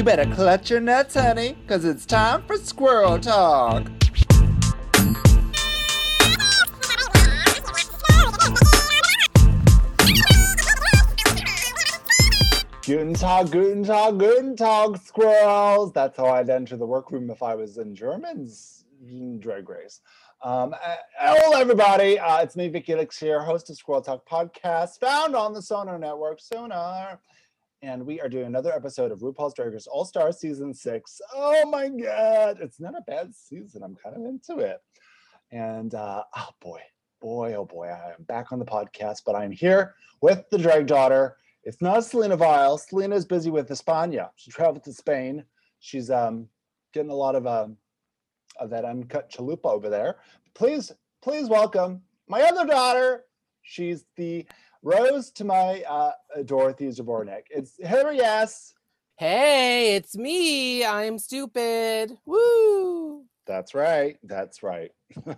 You better clutch your nuts, honey, because it's time for squirrel talk. Guten Tag, Guten Tag, Guten Tag, squirrels. That's how I'd enter the workroom if I was in German's drag race. Um, uh, hello, everybody. Uh, it's me, Vicky Lix here, host of Squirrel Talk podcast, found on the Sonar Network, Sonar. And we are doing another episode of RuPaul's Drag Race All Star Season 6. Oh my God. It's not a bad season. I'm kind of into it. And uh, oh boy, boy, oh boy, I am back on the podcast, but I'm here with the drag daughter. It's not Selena Vile. Selena is busy with España. She traveled to Spain. She's um, getting a lot of um, of that uncut chalupa over there. Please, please welcome my other daughter. She's the Rose to my uh, Dorothy Zbornik. It's Hillary S. Hey, it's me. I'm stupid. Woo! That's right. That's right.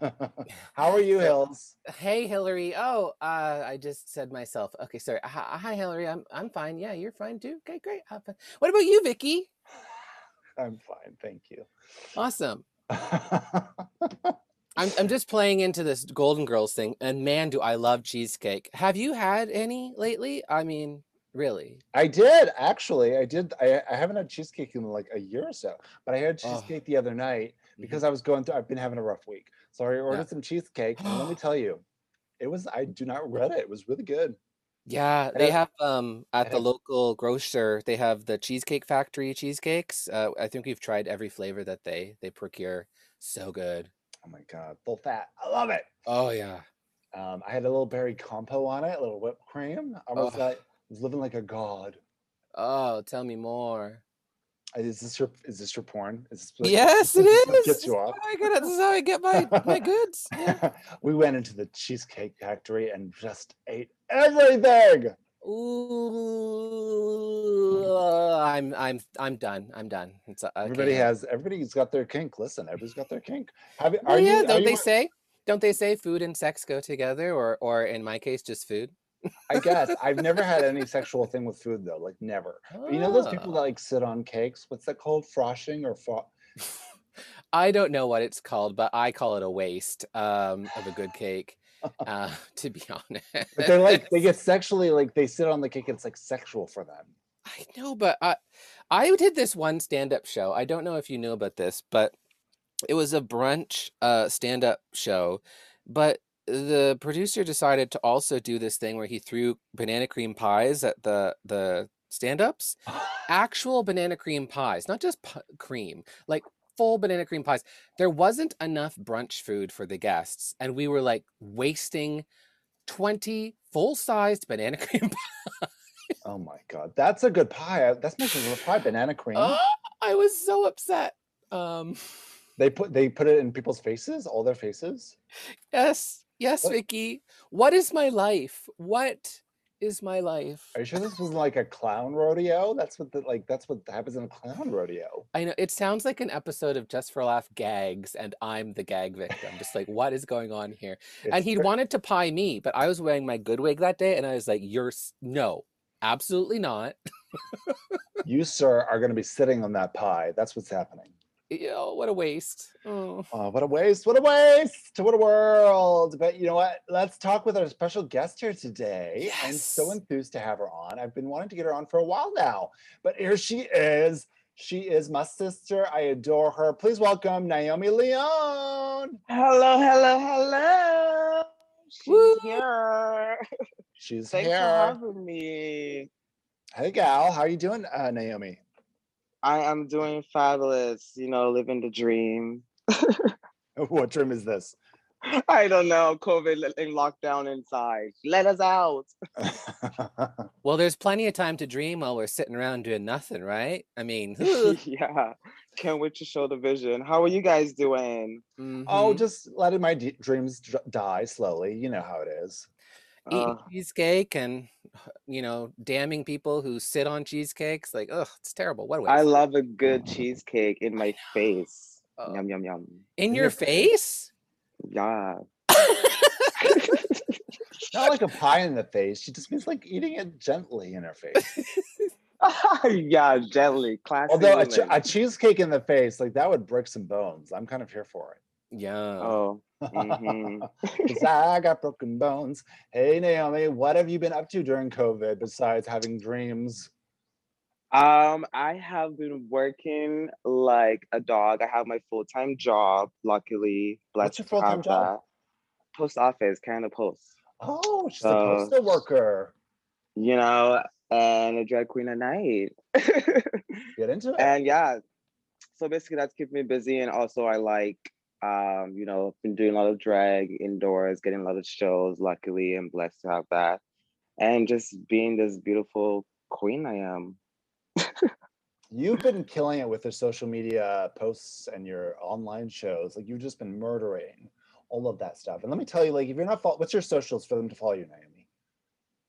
How are you, Hills? Hey, Hillary. Oh, uh, I just said myself. Okay, sorry. Hi, hi, Hillary. I'm I'm fine. Yeah, you're fine too. Okay, great. What about you, Vicky? I'm fine, thank you. Awesome. I'm I'm just playing into this Golden Girls thing, and man, do I love cheesecake. Have you had any lately? I mean, really? I did actually. I did. I, I haven't had cheesecake in like a year or so, but I had Oh. cheesecake the other night because I was going through. I've been having a rough week, so I ordered Yeah. some cheesecake, and let me tell you, it was. I do not regret it. It was really good. Yeah, they have- um at the local grocer, they have the Cheesecake Factory cheesecakes. Uh, I think we've tried every flavor that they they procure. So good. Oh my god, full fat. I love it. Oh yeah. Um, I had a little berry compo on it, a little whipped cream. I was Oh. like, was living like a god. Oh, tell me more. Is this your is this your porn? Is this what- Yes, it this is. Gets you off. Oh my god, this is how I get my my goods. Yeah. we went into the cheesecake factory and just ate everything. Ooh, I'm I'm I'm done. I'm done. It's, uh, I Everybody has everybody's got their kink. Listen, everybody's got their kink. Have you? Well, yeah, you? Don't you they say? Don't they say food and sex go together, or or in my case, just food? I guess I've never had any sexual thing with food though, like never. But you know those people that Ah. like sit on cakes? What's that called? Froshing or fro- I don't know what it's called, but I call it a waste um, of a good cake. Uh, to be honest, But they're like they get sexually like they sit on the cake. and It's like sexual for them. I know, but I I did this one stand-up show. I don't know if you knew about this, but it was a brunch uh stand-up show, but the producer decided to also do this thing where he threw banana cream pies at the the stand-ups. Actual banana cream pies, not just pu- cream, like full banana cream pies. There wasn't enough brunch food for the guests, and we were like wasting 20 full-sized banana cream pies. Oh my god, that's a good pie. That's my favorite pie, banana cream. Oh, I was so upset. Um, They put they put it in people's faces, all their faces. yes, yes, What? Vicky. What is my life? What is my life? Are you sure this wasn't like a clown rodeo? That's what the like that's what happens in a clown rodeo. I know it sounds like an episode of Just for Laugh gags, and I'm the gag victim. Just like, what is going on here? and he wanted to pie me, but I was wearing my good wig that day, and I was like, "You're no, absolutely not." you, sir, are gonna be sitting on that pie. That's what's happening. Yo, what a waste. Oh. Oh, what a waste! What a waste! What a world! But you know what? Let's talk with our special guest here today. I'm so enthused to have her on. I've been wanting to get her on for a while now, but here she is. She is my sister. I adore her. Please welcome Naomi Leon. Hello, hello, hello. She's Woo! here. She's Thanks here. for having me. Hey, gal. How are you doing, uh, Naomi? I am doing fabulous, you know, living the dream. What dream is this? I don't know, COVID li- in lockdown inside. Let us out. Well, there's plenty of time to dream while we're sitting around doing nothing, right? I mean, yeah. Can't wait to show the vision. How are you guys doing? oh, Mhm. just letting my d- dreams dr- die slowly. You know how it is. Eating Uh, cheesecake and you know damning people who sit on cheesecakes like ugh it's terrible what a waste. I love a good cheesecake in my face. Oh. Yum, yum, yum. in your your face Yeah. Not like a pie in the face. She just means like eating it gently in her face. yeah, gently, classy. Although a, che- a cheesecake in the face, like that would break some bones. I'm kind of here for it. Yeah. oh, mhm. 'Cause I got broken bones. Hey Naomi, what have you been up to during COVID besides having dreams? Um, I have been working like a dog. I have my full time job. Luckily, What's blessed your full-time job? Post office, Canada Post. Oh, she's a Uh, postal worker. You know, and a drag queen at night. Get into it. and yeah, so basically that's keeping me busy, and also I like, um, you know, been doing a lot of drag indoors, getting a lot of shows. Luckily, I'm blessed to have that, and just being this beautiful queen I am. You've been killing it with your social media posts and your online shows. Like you've just been murdering all of that stuff. And let me tell you, like, if you're not follow, what's your socials for them to follow you, Naomi?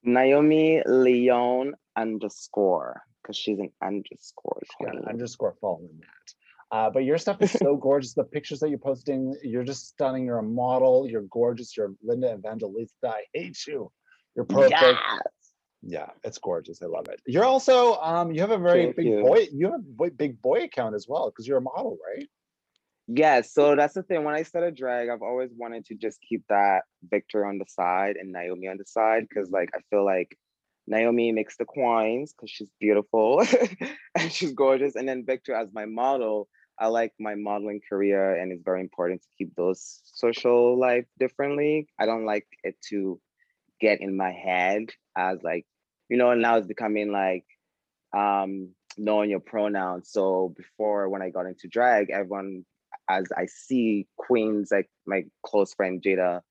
Naomi Leon underscore because she's an underscore queen. an underscore following that. Uh, but your stuff is so gorgeous. The pictures that you're posting, you're just stunning. You're a model. You're gorgeous. You're Linda Evangelista. I hate you. You're perfect. Yes. Yeah, it's gorgeous. I love it. You're also um, you have a very Thank big you. boy. You have a boy, big boy account as well because you're a model, right? Yes, so that's the thing. When I started drag, I've always wanted to just keep that Victor on the side and Naomi on the side because, like, I feel like Naomi makes the coins because she's beautiful and she's gorgeous, and then Victor as my model. I like my modeling career, and it's very important to keep those social life differently. I don't like it to get in my head as like, you know, now it's becoming like um knowing your pronouns. So before when I got into drag, everyone as I see queens like my close friend Jada,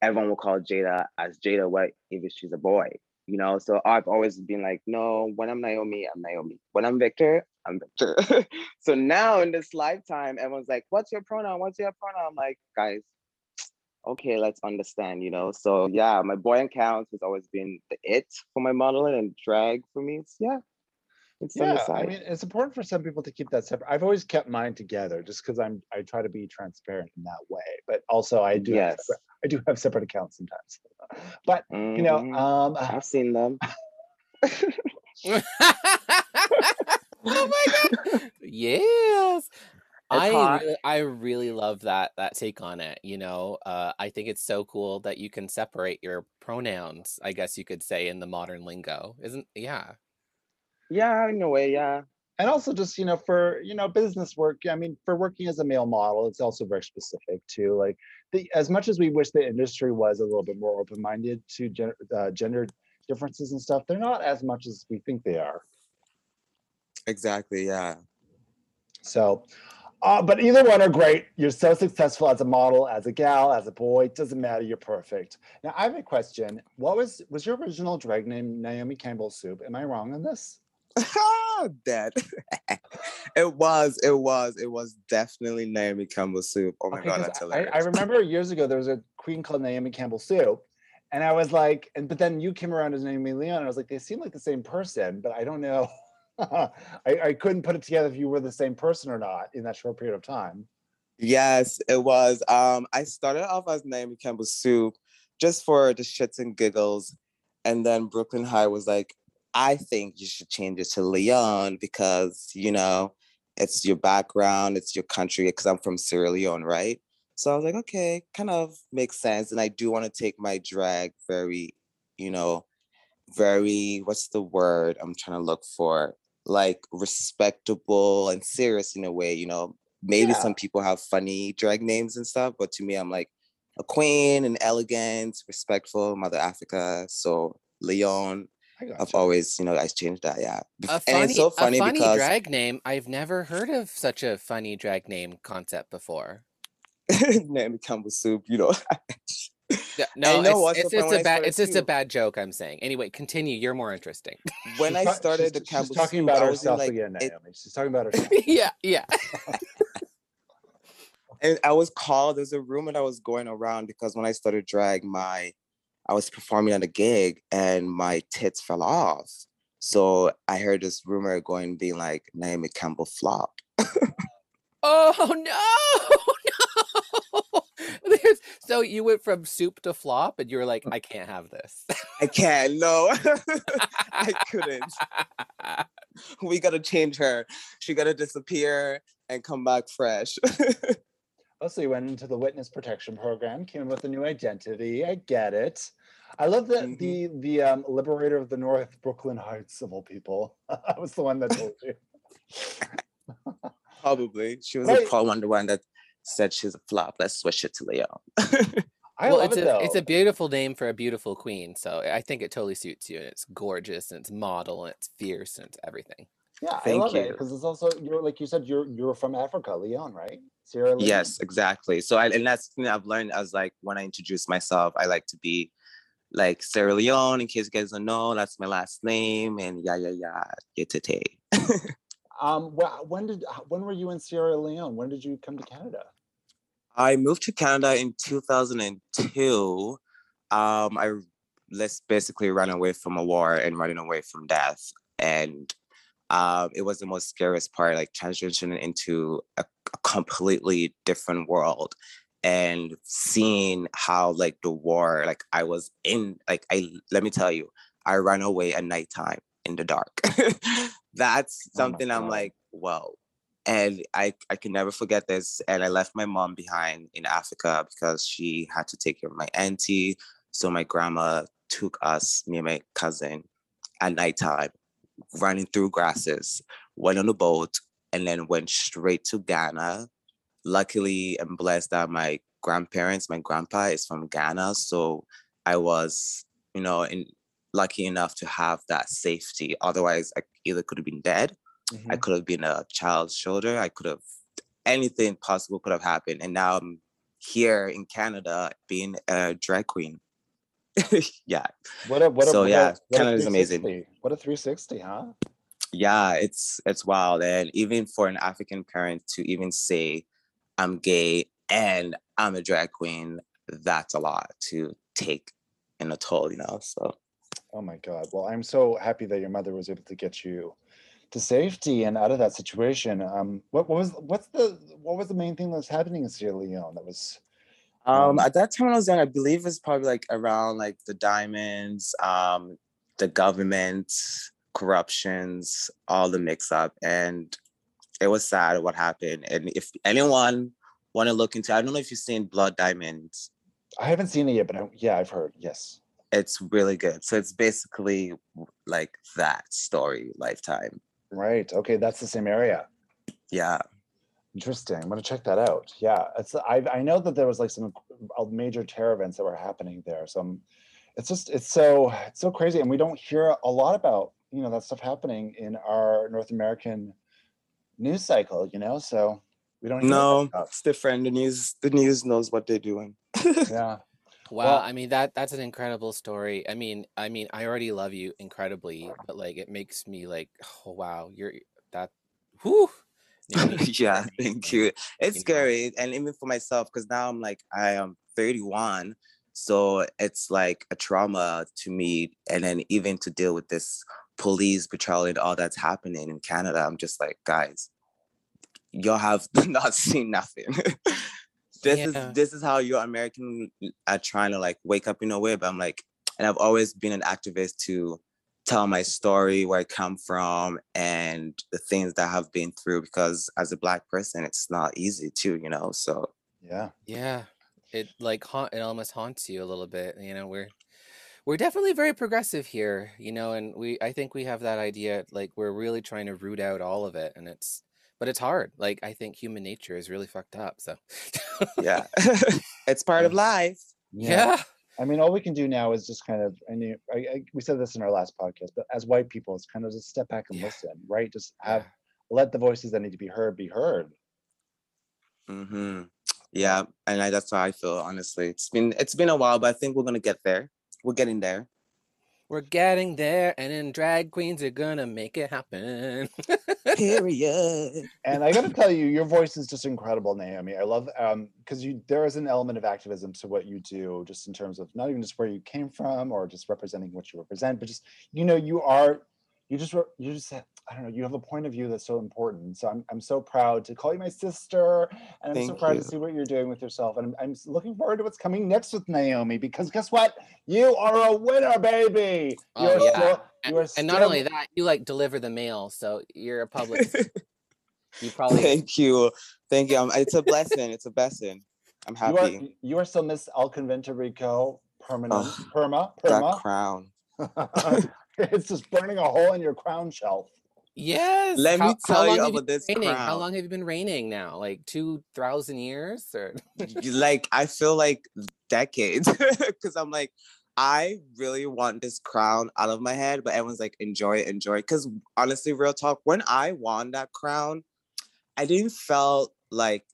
everyone will call Jada as Jada, what if she's a boy? You know, so I've always been like, no, when I'm Naomi, I'm Naomi. When I'm Victor, I'm Victor. so now in this lifetime, everyone's like, what's your pronoun? What's your pronoun? I'm like, guys, okay, let's understand, you know. So yeah, my boy accounts has always been the it for my modeling and drag for me. It's yeah. It's on the Yeah, I mean, it's important for some people to keep that separate. I've always kept mine together just because I'm I try to be transparent in that way. But also, I do Yes. Separate, I do have separate accounts sometimes. But you know, Mhm. um, I've seen them. oh my god. Yes. I hot. really, I really love that that take on it, you know. Uh I think it's so cool that you can separate your pronouns, I guess you could say in the modern lingo. Isn't yeah. Yeah, in a way, yeah. And also just you know for you know business work. I mean, for working as a male model, it's also very specific too. Like the as much as we wish the industry was a little bit more open minded to gen, uh, gender differences and stuff, they're not as much as we think they are. Exactly. Yeah. So, uh, but either one are great. You're so successful as a model, as a gal, as a boy. It doesn't matter. You're perfect. Now, I have a question. What was was your original drag name Naomi Campbell Soup? Am I wrong on this? Dead. it was. It was. It was definitely Naomi Campbell soup. Oh my Okay, god, that's I. I remember years ago there was a queen called Naomi Campbell Soup, and I was like, and but then you came around as Naomi Leon, and I was like, they seem like the same person, but I don't know. I, I couldn't put it together if you were the same person or not in that short period of time. Yes, it was. Um, I started off as Naomi Campbell Soup just for the shits and giggles. And then Brooklyn Heights was like, I think you should change it to Leon because, you know, it's your background, it's your country, because I'm from Sierra Leone, right? So I was like, okay, kind of makes sense. And I do want to take my drag very, you know, very, what's the word I'm trying to look for? Like respectable and serious in a way, you know, maybe Yeah. some people have funny drag names and stuff, but to me, I'm like a queen and elegant, respectful, Mother Africa. So Leon, I got I've always, you know, I changed that. Yeah. Bef- A and it's so funny a funny because drag name. I've never heard of such a funny drag name concept before. Naomi Campbell Soup, you know. Yeah, No, you know it's, what's it's, it's When a I bad it's just a bad joke I'm saying. Anyway, continue. You're more interesting. when I started she's, the she's Campbell talking Soup, about I was in herself like, again, it- Naomi. She's talking about herself. yeah, yeah. and I was called. There's a rumor that was going around because when I started drag, my I was performing at a gig and my tits fell off. So I heard this rumor going, being like Naomi Campbell flop. Oh no, no. So you went from soup to flop, and you were like, mm. I can't have this. I can't. No, I couldn't. we gotta change her. She gotta disappear and come back fresh. Also, you went into the witness protection program, came in with a new identity. I get it. I love that Mhm. the the um, liberator of the North, Brooklyn Heights of all people. I was the one that told you. probably. She was Right. probably one the one that said she's a flop. Let's switch it to Leon. I well, love it's it a though. it's a beautiful name for a beautiful queen, so I think it totally suits you. And it's gorgeous, and it's model, and it's fierce, and it's everything. yeah, I Thank love it because it's also you're like you said you're you're from Africa, Leon, right? Sierra Leone. Yes, exactly. So I and that's the thing I've learned as like when I introduce myself, I like to be like Sierra Leone, in case you guys don't know, that's my last name, and yeah, yeah, yeah, get to yetete. Um, well, when did when were you in Sierra Leone? When did you come to Canada? I moved to Canada in 2002. Um, I let's basically run away from a war and running away from death, and um, it was the most scariest part, like transitioning into a, a completely different world and seeing how like the war, like I was in, like I let me tell you, I ran away at nighttime in the dark. That's Oh something I'm like, whoa and I I can never forget this. And I left my mom behind in Africa because she had to take care of my auntie. So my grandma took us, me and my cousin, at nighttime, running through grasses, went on a boat, and then went straight to Ghana. Luckily, I'm blessed that my grandparents, my grandpa is from Ghana, so I was, you know, in lucky enough to have that safety. Otherwise, I either could have been dead I Mhm. could have been a child's shoulder. I could have anything possible could have happened. And now I'm here in Canada being a drag queen. yeah. What a what a So, what a- yeah, a Canada's amazing. What a 360, huh? Yeah, it's it's wild. And even for an African parent to even say I'm gay and I'm a drag queen, that's a lot to take in a toll, you know. So Oh my God. Well, I'm so happy that your mother was able to get you to safety and out of that situation. Um, what, what was what's the what was the main thing that was happening in Sierra Leone? That was Um, Um, at that time when I was young, I believe it was probably like around like the diamonds, um, the government, corruptions, all the mix up. And it was sad what happened. And if anyone want to look into, I don't know if you've seen Blood Diamonds. I haven't seen it yet, but I, yeah, I've heard. Yes. It's really good. So it's basically like that story, lifetime. Right. Okay, that's the same area. Yeah. Interesting. I'm gonna check that out. Yeah, it's I I know that there was like some uh, major terror events that were happening there. So I'm, it's just it's so it's so crazy, and we don't hear a lot about you know that stuff happening in our North American news cycle. You know, so we don't. Hear No, it's different. The news, the news knows what they're doing. Yeah. Wow, Well- I mean that that's an incredible story. I mean, I mean, I already love you incredibly, but like it makes me like, oh wow, you're that. Whew. Naomi, yeah, thank you. It's know. scary, and even for myself, because now I'm like I am 31, so it's like a trauma to me, and then even to deal with this police patrol and all that's happening in Canada, I'm just like, guys, y'all have not seen nothing. this Yeah. is this is how your American are trying to like wake up in a way, but I'm like, and I've always been an activist to tell my story, where I come from, and the things that I have been through. Because as a black person, it's not easy too, you know. So Yeah. Yeah, it like haunt. It almost haunts you a little bit. You know, we're we're definitely very progressive here. You know, and we I think we have that idea. Like we're really trying to root out all of it, and it's but it's hard. Like I think human nature is really fucked up. So yeah, it's part of life. yeah. I mean, all we can do now is just kind of, I mean, I, I, we said this in our last podcast, but as white people, it's kind of just step back and Yeah. listen, right? Just have, let the voices that need to be heard be heard. hmm Yeah, and I, that's how I feel. Honestly, it's been it's been a while, but I think we're gonna get there. We're getting there. We're getting there, and then drag queens are gonna make it happen. Period. And I got to tell you, your voice is just incredible, Naomi. I love um because you there is an element of activism to what you do, just in terms of not even just where you came from or just representing what you represent, but just you know you are you just you just I don't know you have a point of view that's so important. So I'm I'm so proud to call you my sister, and I'm so proud you. to see what you're doing with yourself. And I'm, I'm looking forward to what's coming next with Naomi because guess what? You are a winner, baby. Oh, You're yeah. still And, You are and not only that, you like deliver the mail, so you're a public. you probably Thank you. Thank you. Um, it's a blessing. It's a blessing. I'm happy. You are happy. you are still Miss El Convento Rico permanent Ugh, perma That perma. crown. it's just burning a hole in your crown shelf. Yes. Let me How- how tell you about this been reigning? How long have you been reigning now? Like two thousand years, or like I feel like decades because I'm like I really want this crown out of my head, but everyone's like enjoy it, enjoy it. Because honestly, real talk, when I won that crown, I didn't felt like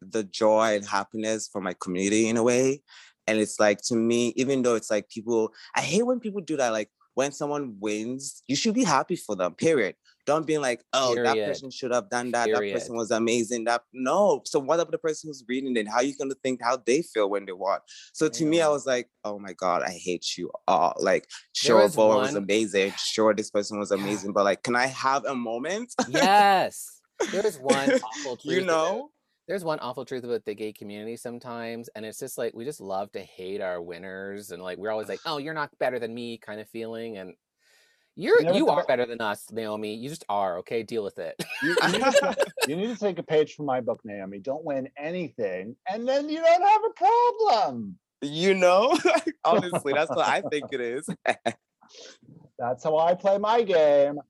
the joy and happiness for my community in a way. And it's like to me, even though it's like people, I hate when people do that. Like when someone wins, you should be happy for them. Period. Don't be like, oh, that person should have done that. That person was amazing. That no. So what about the person who's reading it? How are you gonna think how they feel when they won? So to me, I was like, oh my god, I hate you all. Like, sure, was Boa was amazing. Sure, this person was amazing. But like, can I have a moment? yes, there's one awful truth. you know? there's one awful truth about the gay community sometimes, and it's just like we just love to hate our winners, and like we're always like, oh, you're not better than me, kind of feeling, and. You're never you are better than us, Naomi. You just are. Okay, deal with it. You, you need to, you need to take a page from my book, Naomi. Don't win anything, and then you don't have a problem. You know? Honestly, that's what I think it is. That's how I play my game.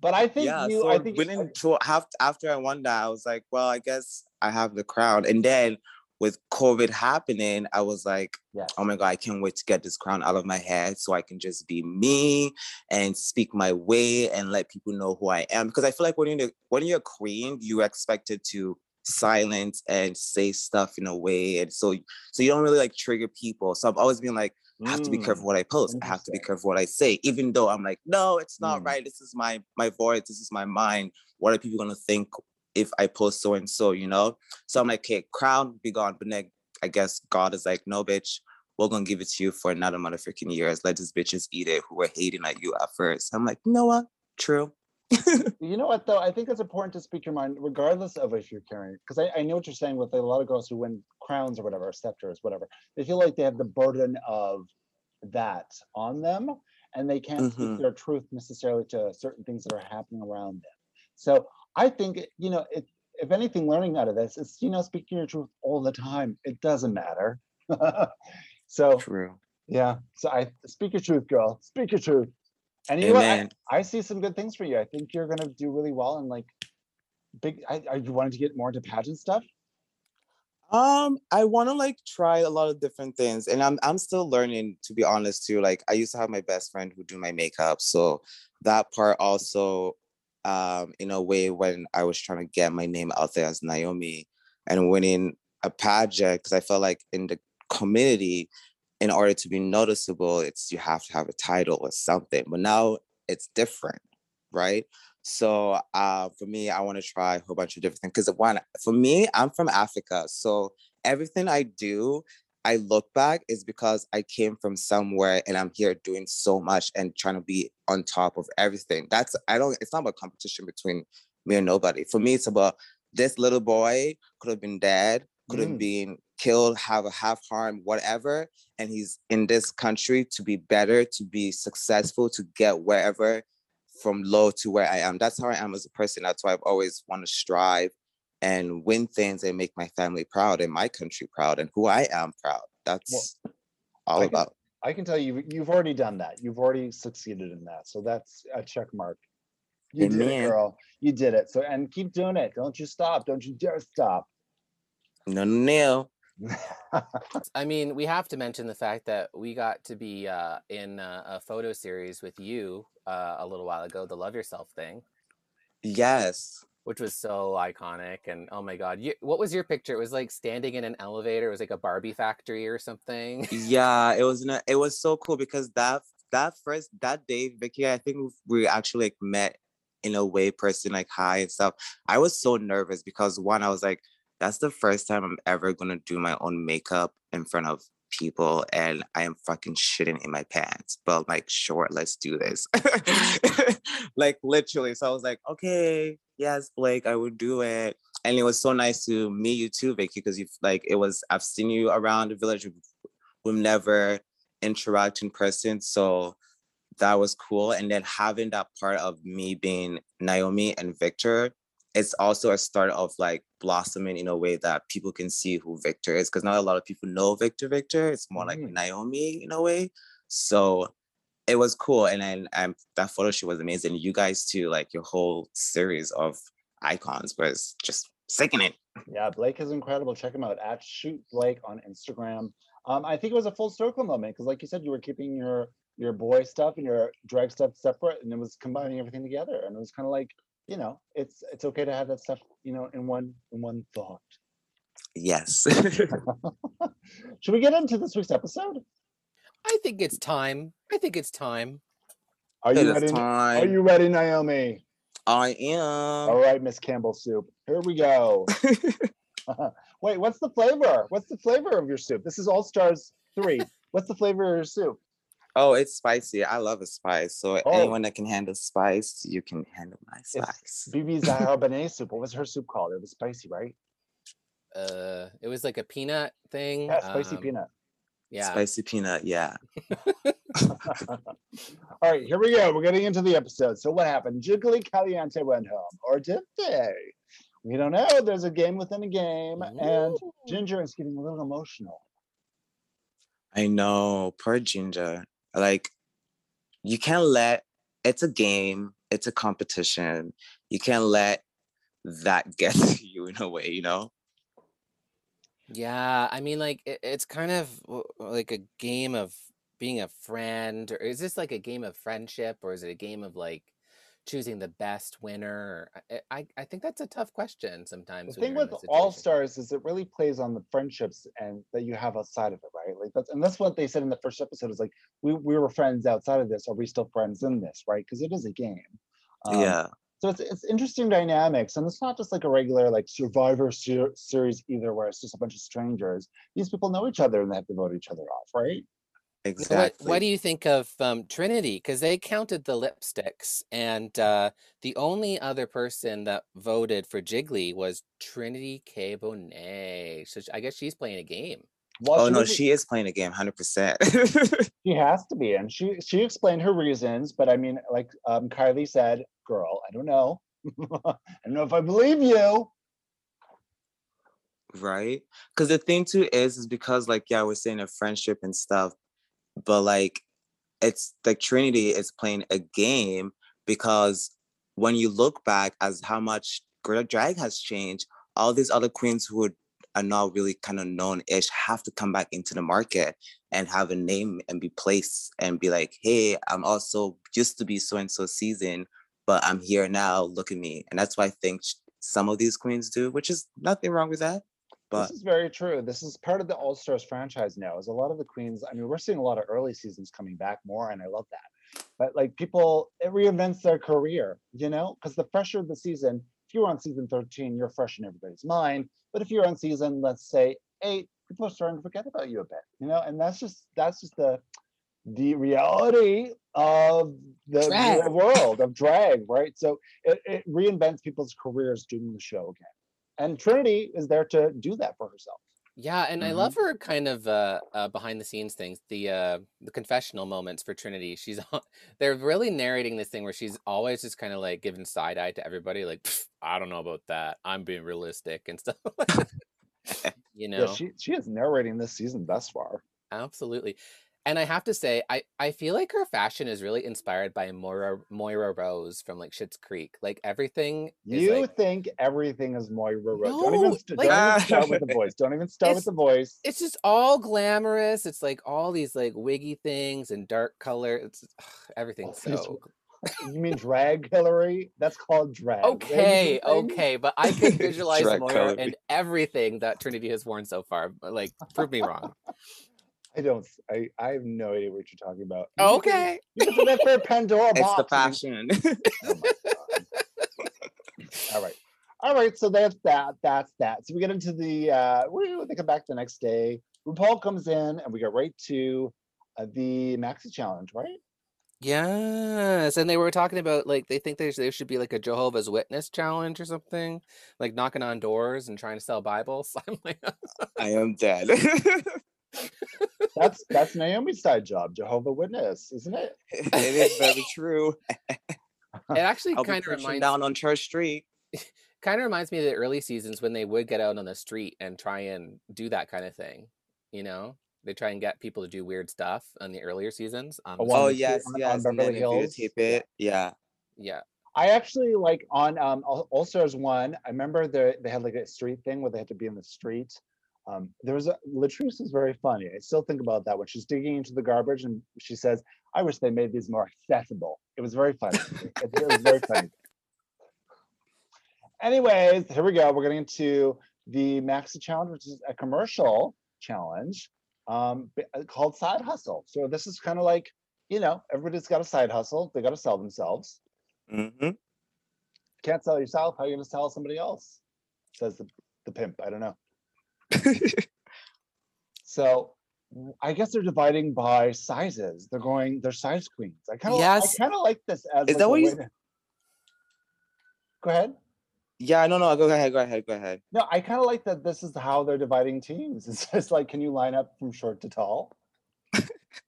But I think yeah, you. so I think winning to have after I won that, I was like, well, I guess I have the crown. And then with COVID happening, I was like, Yes. oh my god, I can't wait to get this crown out of my head so I can just be me and speak my way and let people know who I am. Because I feel like when you're when you're a queen, you're expected to silence and say stuff in a way, and so so you don't really like trigger people. So I've always been like. I have to be Mm. careful what I post. I have to be careful what I say, even though I'm like, no, it's not Mm. right. This is my my voice. This is my mind. What are people gonna think if I post so and so? You know. So I'm like, okay, crown be gone. But then I guess God is like, no, bitch. We're gonna give it to you for another motherfucking years. Let these bitches eat it who were hating at you at first. I'm like, you know what? True. You know what though? I think it's important to speak your mind, regardless of if you're carrying. Because I, I know what you're saying with a lot of girls who win crowns or whatever, or scepters, whatever. They feel like they have the burden of that on them, and they can't speak Mhm. their truth necessarily to certain things that are happening around them. So I think you know, it, if anything, learning out of this is you know, speaking your truth all the time. It doesn't matter. so True. yeah. So I speak your truth, girl. Speak your truth. And you know what? I- Amen. I, see some good things for you. I think you're gonna do really well and like big. I, I you wanted to get more into pageant stuff. Um, I want to like try a lot of different things, and I'm I'm still learning to be honest too. Like I used to have my best friend who do my makeup, so that part also, um, in a way when I was trying to get my name out there as Naomi and winning a pageant, because I felt like in the community, in order to be noticeable, it's you have to have a title or something. But now it's different, right? So uh, for me, I want to try a whole bunch of different things. Because one, for me, I'm from Africa, so everything I do, I look back is because I came from somewhere and I'm here doing so much and trying to be on top of everything. That's I don't. It's not about competition between me and nobody. For me, it's about this little boy could have been dead, could have Mm. been killed, have a half harm, whatever, and he's in this country to be better, to be successful, to get wherever from low to where I am. That's how I am as a person. That's why I've always want to strive and win things and make my family proud and my country proud and who I am proud. That's all I can- about. I can tell you, you've already done that. You've already succeeded in that. So that's a check mark. You did it, girl. You did it. So and keep doing it. Don't you stop. Don't you dare stop. No, no, no. I mean, we have to mention the fact that we got to be uh, in a, a photo series with you uh, a little while ago, the Love Yourself thing, Yes. Which was so iconic. And oh my God, you, what was your picture? It was like standing in an elevator. It was like a Barbie factory or something. Yeah, it was. Not, it was so cool because that that first that day, Vicky, I think we actually like met in a way, person like hi and stuff. I was so nervous because one, I was like, that's the first time I'm ever gonna do my own makeup in front of people, and I am fucking shitting in my pants. But like, sure, let's do this. like literally. So I was like, okay, yes, Blake, I would do it. And it was so nice to meet you too, Vicky, because you've like it was. I've seen you around the village. We've never interact in person, so that was cool. And then having that part of me being Naomi and Victor, it's also a start of like blossoming in a way that people can see who Victor is. Cause not a lot of people know Victor Victor. It's more like Mm. Naomi in a way. So it was cool. And then um, that photo shoot was amazing. You guys too, like your whole series of icons was just sickening. Yeah, Blake is incredible. Check him out at Shoot Blake on Instagram. Um, I think it was a full circle moment because, like you said, you were keeping your your boy stuff and your drag stuff separate, and it was combining everything together. And it was kind of like, you know, it's it's okay to have that stuff, you know, in one in one thought. Yes. Should we get into this week's episode? I think it's time. I think it's time. Are you is ready? Are you ready, Naomi? I am. All right, Miss Campbell soup. Here we go. Wait, what's the flavor? What's the flavor of your soup? This is All Stars 3. What's the flavor of your soup? Oh, it's spicy. I love a spice. So Oh. anyone that can handle spice, you can handle my spice. BeBe Zahara Benet soup. What was her soup called? It was spicy, right? Uh, it was like a peanut thing. Yeah, spicy um, peanut. Yeah. Spicy peanut, yeah. All right, here we go. We're getting into the episode. So what happened? Jiggly Caliente went home, or did they? We don't know. There's a game within a game, and Ginger is getting a little emotional. I know, poor Ginger. Like, you can't let it's a game, it's a competition. You can't let that get to you in a way, you know? Yeah, I mean, like it, it's kind of w- like a game of being a friend, or is this like a game of friendship, or is it a game of like choosing the best winner? I, I I think that's a tough question The sometimes. when thing you're in with All situation. Stars is it really plays on the friendships and that you have outside of it, right? Like that's and that's what they said in the first episode is like we we were friends outside of this. Are we still friends in this, right? Because it is a game. Um, yeah. So it's it's interesting dynamics, and it's not just like a regular like Survivor ser- series either, where it's just a bunch of strangers. These people know each other and they have to vote each other off, right? Exactly. What, what do you think of um, Trinity? Because they counted the lipsticks, and uh, the only other person that voted for Jiggly was Trinity K. Bonet. So I guess she's playing a game. Well, oh no, was- she is playing a game 100%. she has to be, and she she explained her reasons. But I mean, like um, Kylie said, "Girl, I don't know. I don't know if I believe you." right? Because the thing too is, is because like yeah, we're saying a friendship and stuff, but like it's like Trinity is playing a game because when you look back as how much Drag has changed, all these other queens who would, are not really kind of known-ish have to come back into the market and have a name and be placed and be like, hey, I'm also used to be so and so season, but I'm here now. Look at me, and that's why I think some of these queens do, which is nothing wrong with that. But this is very true. This is part of the All Stars franchise now. Is a lot of the queens. I mean, we're seeing a lot of early seasons coming back more, and I love that. But like people, it reinvents their career, you know, because the fresher of the season, if you're on season 13, you're fresh in everybody's mind. But if you're on season, let's say eight, people are starting to forget about you a bit, you know, and that's just that's just the the reality of the world of drag, right? So it, it reinvents people's careers doing the show again. And Trinity is there to do that for herself. Yeah, and I Mm-hmm. love her kind of uh, uh, behind the scenes things, the uh, the confessional moments for Trinity. She's they're really narrating this thing where she's always just kind of like giving side eye to everybody, like I don't know about that. I'm being realistic and stuff. you know, Yeah, she she is narrating this season thus far. absolutely. And I have to say, I I feel like her fashion is really inspired by Moira Moira Rose from like Schitt's Creek. Like everything is You like think everything is Moira Rose. don't even, No, st- like- don't even start with the voice. Don't even start with the voice. it's just all glamorous. It's like all these like wiggy things and dark color. It's ugh, everything's oh, these so You mean drag Hillary? That's called drag. Okay, okay. But I can visualize Moira color. and everything that Trinity has worn so far. Like, prove me wrong. I don't. I, I have no idea what you're talking about. You can- Okay. You can put that for a Pandora it's the box. I mean, fashion. Oh. All right. All right. So that's that. That's that. So we get into the, uh, woo, they come back the next day. RuPaul comes in and we go right to uh, the Maxi Challenge, right? Yes, and they were talking about like they think there's there should be like a Jehovah's Witness challenge or something, like knocking on doors and trying to sell Bibles. I'm like, I am dead. That's that's Naomi's side job, Jehovah Witness, isn't it? it is very true. It actually kind of preaching reminds down on Church Street. kind of reminds me of the early seasons when they would get out on the street and try and do that kind of thing. You know, they try and get people to do weird stuff in the earlier seasons. On Oh, the wow. The street. tape yes, on- on yes. And then Beverly Hills? tape Yeah. it, yeah. yeah. I actually like on um All All Stars one. I remember they they had like a street thing where they had to be in the street. Um, there was a Latrice was very funny. I still think about that when she's digging into the garbage and she says, "I wish they made these more accessible." It was very funny. it, it was very funny. Anyways, here we go. We're getting into the Maxi Challenge, which is a commercial challenge um, uh, called Side Hustle. So this is kind of like, you know, everybody's got a side hustle. They got to sell themselves Mm-hmm. can't sell yourself, how are you gonna sell somebody else? Says the, the pimp. I don't know. So I guess they're dividing by sizes. They're going, they're size queens. I kind of Yes. I kind of like this as Is like that a what you- to- Go ahead. Yeah, no, no, go ahead, go ahead, go ahead. No, I kind of like that this is how they're dividing teams. It's just like, can you line up from short to tall?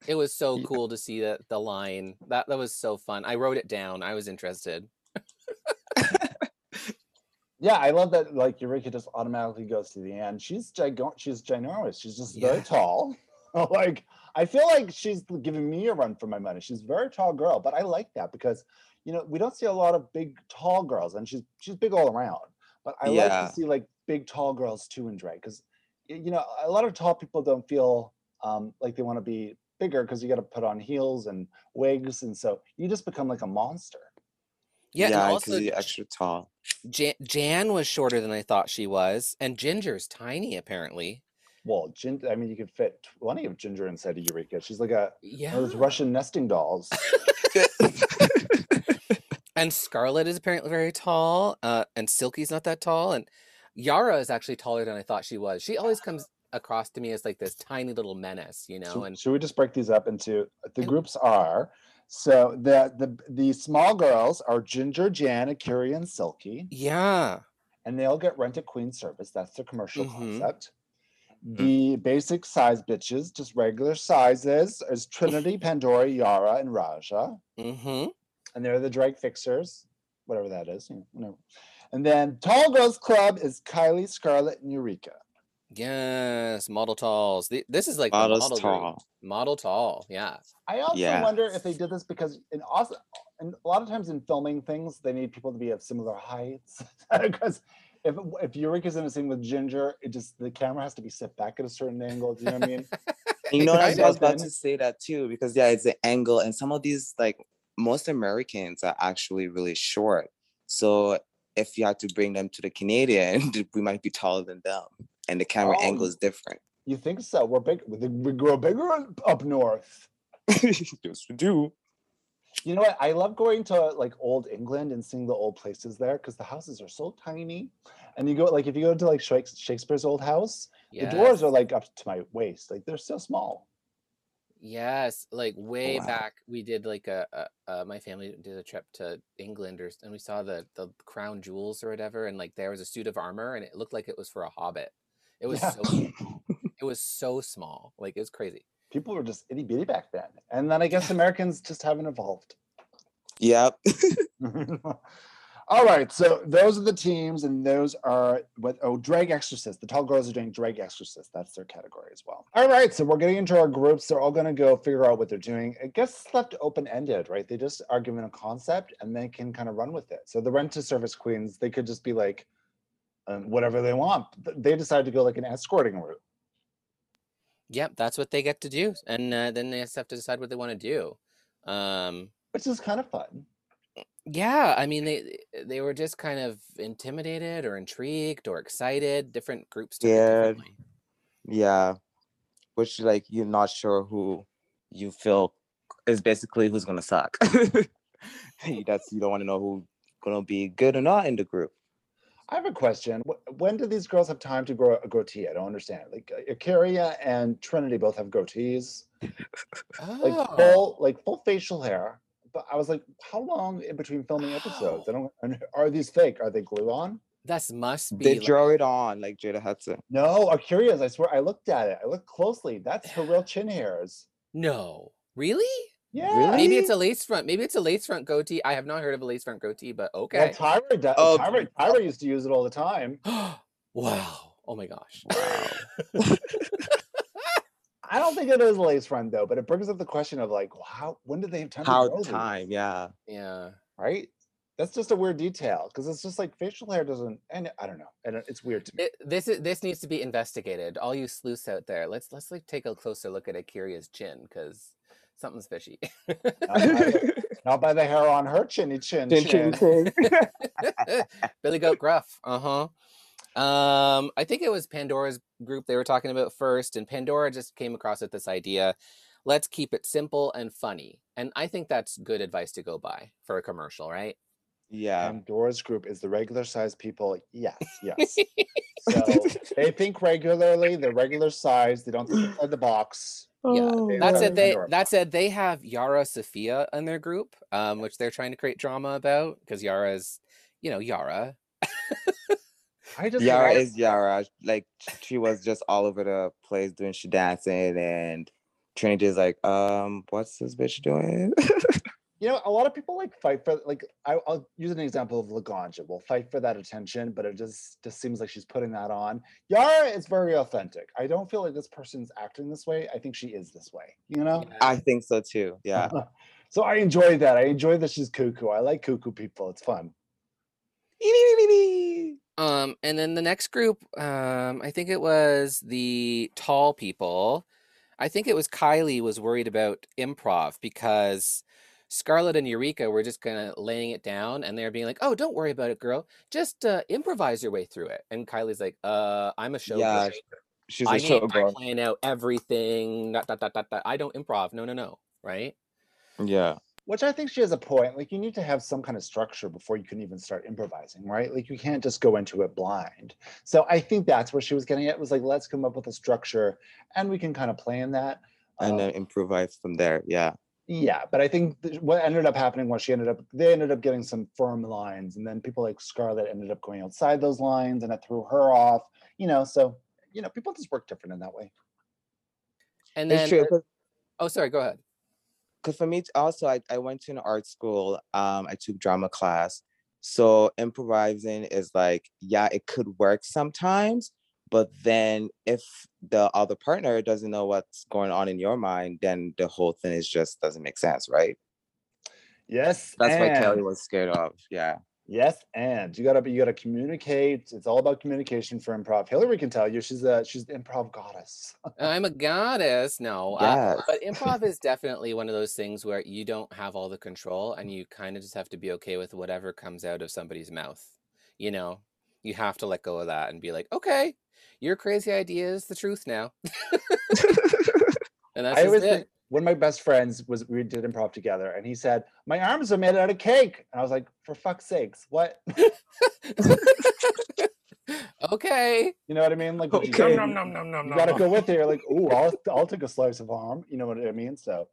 It was so cool to see that the line. That that was so fun. I wrote it down. I was interested. Yeah, I love that like Eureka just automatically goes to the end. She's gigan she's ginormous. She's just very tall. like I feel like she's giving me a run for my money. She's a very tall girl, but I like that because you know we don't see a lot of big tall girls, and she's she's big all around. But I like to see like big tall girls too in drag because you know a lot of tall people don't feel um, like they want to be bigger because you got to put on heels and wigs, and so you just become like a monster. Yeah, yeah, because you're extra tall. Jan, Jan was shorter than I thought she was, and Ginger's tiny apparently. Well, Gin, I mean, you could fit plenty of Ginger inside of Eureka. She's like a Yeah. one of those Russian nesting dolls. And Scarlet is apparently very tall, uh, and Silky's not that tall, and Yara is actually taller than I thought she was. She always comes across to me as like this tiny little menace, you know. So, And should we just break these up into the And- groups are so the the the small girls are Ginger, Jan, A'keria, and Silky, yeah, and they all get rent a queen service. That's the commercial Mhm. concept. The basic size bitches, just regular sizes, is Trinity, Pandora, Yara, and Ra'Jah. mm-hmm. and they're the drag fixers, whatever that is, you know. And then Tall Girls Club is Kylie, Scarlet, and Eureka. Yes, model talls. The, this is like Models model group. tall. model tall. Yeah, I also Yeah. wonder if they did this because in also, and a lot of times in filming things, they need people to be of similar heights. because if if Eureka's in a scene with Ginger, it just the camera has to be set back at a certain angle. Do you know what I mean? You know, what I was Kind of. I was about to say that too, because yeah, it's the angle, and some of these like most Americans are actually really short. So if you had to bring them to the Canadian, we might be taller than them, and the camera Oh. angle is different. You think so? We're big. We we grow bigger up north. yes, we do. You know what? I love going to like old England and seeing the old places there because the houses are so tiny. And you go like if you go to like Shakespeare's old house, the doors are like up to my waist. Like they're so small. Yes, like way wow. back, we did like a, a uh, my family did a trip to England, or and we saw the the crown jewels or whatever, and like there was a suit of armor, and it looked like it was for a hobbit. It was Yeah. so it was so small, like it was crazy. People were just itty bitty back then. And then I guess Americans just haven't evolved. Yep. All right, so those are the teams, and those are what oh drag exorcist. The tall girls are doing drag exorcist. That's their category as well. All right, so we're getting into our groups. They're all going to go figure out what they're doing. I guess it's left open ended, right? They just are given a concept and they can kind of run with it. So the rent to service queens, they could just be like um, whatever they want. They decide to go like an escorting route. Yep, that's what they get to do, and uh, then they just have to decide what they want to do. Um, which is kind of fun. yeah, I mean they they were just kind of intimidated or intrigued or excited. Different groups took it Scared. differently. Yeah. Which like you're not sure who you feel is basically who's gonna suck. That's you don't want to know who's gonna be good or not in the group. I have a question. When do these girls have time to grow a goatee? I don't understand. Like uh, A'keria and Trinity both have goatees, like Oh, full, like full facial hair. But I was like, how long in between filming episodes? I don't. and Are these fake? Are they glue on? This must be They like- draw it on like Jada Hudson. No, I'm curious. I swear, I looked at it. I looked closely. That's her real chin hairs. no. Really? Yeah. Maybe it's a lace front. Maybe it's a lace front goatee. I have not heard of a lace front goatee, but Well, okay. Tyra, does, Oh, Tyra, Tyra used to use it all the time. wow. Oh my gosh. Wow. I don't think it is a lace front though, but it brings up the question of like, how when did they have time to How grow these, time, yeah. Yeah. right? That's just a weird detail because it's just like facial hair doesn't, and I don't know, and it's weird to me. It, this is this needs to be investigated. All you sleuths out there, let's let's like take a closer look at Akira's chin because something's fishy. Not by, the, not by the hair on her chinny chin. Chin, chin. chin, chin. Billy Goat Gruff. Uh huh. Um, I think it was Pandora's group they were talking about first, and Pandora just came across with this idea. Let's keep it simple and funny, and I think that's good advice to go by for a commercial, right? yeah. And Dora's group is the regular sized people. Yes, yes. so they think regularly. They're regular size. They don't think outside the box. Yeah, They that said, they Pandora. that said they have Yara Sofia in their group, um, which they're trying to create drama about because Yara's, you know, Yara. I just Yara love- is Yara. Like she was just all over the place doing she dancing and Trinity is like, um, what's this bitch doing? you know, a lot of people like fight for like I, I'll use an example of Laganja. Will fight for that attention, but it just just seems like she's putting that on. Yara is very authentic. I don't feel like this person's acting this way. I think she is this way. You know. I think so too. Yeah. So I enjoy that. I enjoy that she's cuckoo. I like cuckoo people. It's fun. Um, and then the next group, um, I think it was the tall people. I think it was Kylie was worried about improv because Scarlet and Eureka were just kind of laying it down and they're being like, "Oh, don't worry about it, girl. Just uh, improvise your way through it." And Kylie's like, "Uh, I'm a show Yeah, girl. She's I a need show to girl. plan out everything. Dot, dot, dot, dot, dot. I don't improv. No, no, no. Right? Yeah. Which I think she has a point. Like you need to have some kind of structure before you can even start improvising, right? Like you can't just go into it blind. So I think that's where she was getting at. Was like, let's come up with a structure, and we can kind of plan that. And Um, then improvise from there. Yeah. Yeah, but I think th- what ended up happening was she ended up they ended up getting some firm lines, and then people like Scarlet ended up going outside those lines, and it threw her off. You know, so you know, people just work different in that way. And It's then, true. Cause, oh, sorry. Go ahead because for me also I, I went to an art school. Um, I took drama class. So improvising is like, yeah, it could work sometimes, but then if the other partner doesn't know what's going on in your mind, then the whole thing is just doesn't make sense, right? Yes, That's why and- Kelly was scared of. Yeah. Yes, and you gotta be you gotta communicate. It's all about communication for improv. Hillary can tell you she's a she's the improv goddess. I'm a goddess. No, uh, Yes. but improv is definitely one of those things where you don't have all the control and you kind of just have to be okay with whatever comes out of somebody's mouth. You know, you have to let go of that and be like, okay, your crazy idea is the truth now. and that's I just always it. think one of my best friends was we did improv together, and he said, "My arms are made out of cake," and I was like, "For fuck's sakes, what?" okay. You know what I mean? Like, what you Okay. say, Nom, you- nom, nom, nom, you nom, gotta nom. go with it. You're like, "Ooh, I'll I'll take a slice of arm." You know what I mean? So,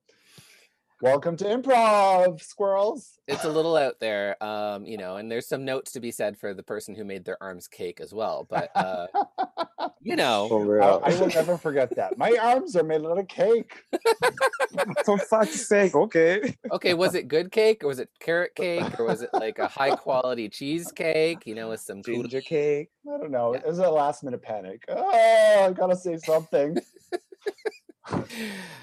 welcome to improv, squirrels. It's a little out there, um, you know, and there's some notes to be said for the person who made their arms cake as well. But uh, you know, For I, real. I will never forget that. My arms are made out of cake. For fuck's sake, okay. okay, was it good cake or was it carrot cake or was it like a high quality cheesecake, you know, with some cool Ginger cake. I don't know. Yeah. It was a last minute panic. Oh, I gotta say something.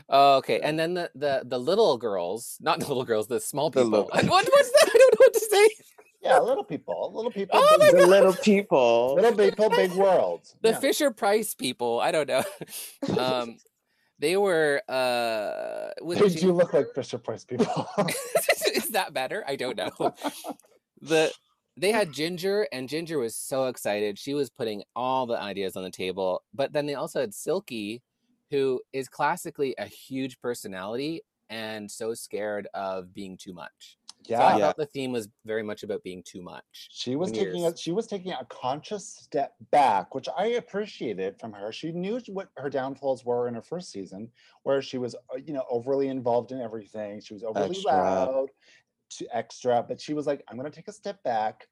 Oh, okay, and then the the the little girls, not the little girls, the small The people. little- what what's that? I don't know what to say. Yeah, little people, little people, Oh big, The little people. little people, big world. The Yeah. Fisher Price people. I don't know. um, they were uh, They Gin- do look like Fisher Price people. is that better? I don't know. the they had Ginger, and Ginger was so excited. She was putting all the ideas on the table. But then they also had Silky, who is classically a huge personality and so scared of being too much. So I yeah, Yeah. thought the theme was very much about being too much. she was in taking a, she was taking a conscious step back, which I appreciated from her. She knew what her downfalls were in her first season, where she was, uh, you know, overly involved in everything. She was overly Extra. loud, to extra, but she was like, "I'm going to take a step back,"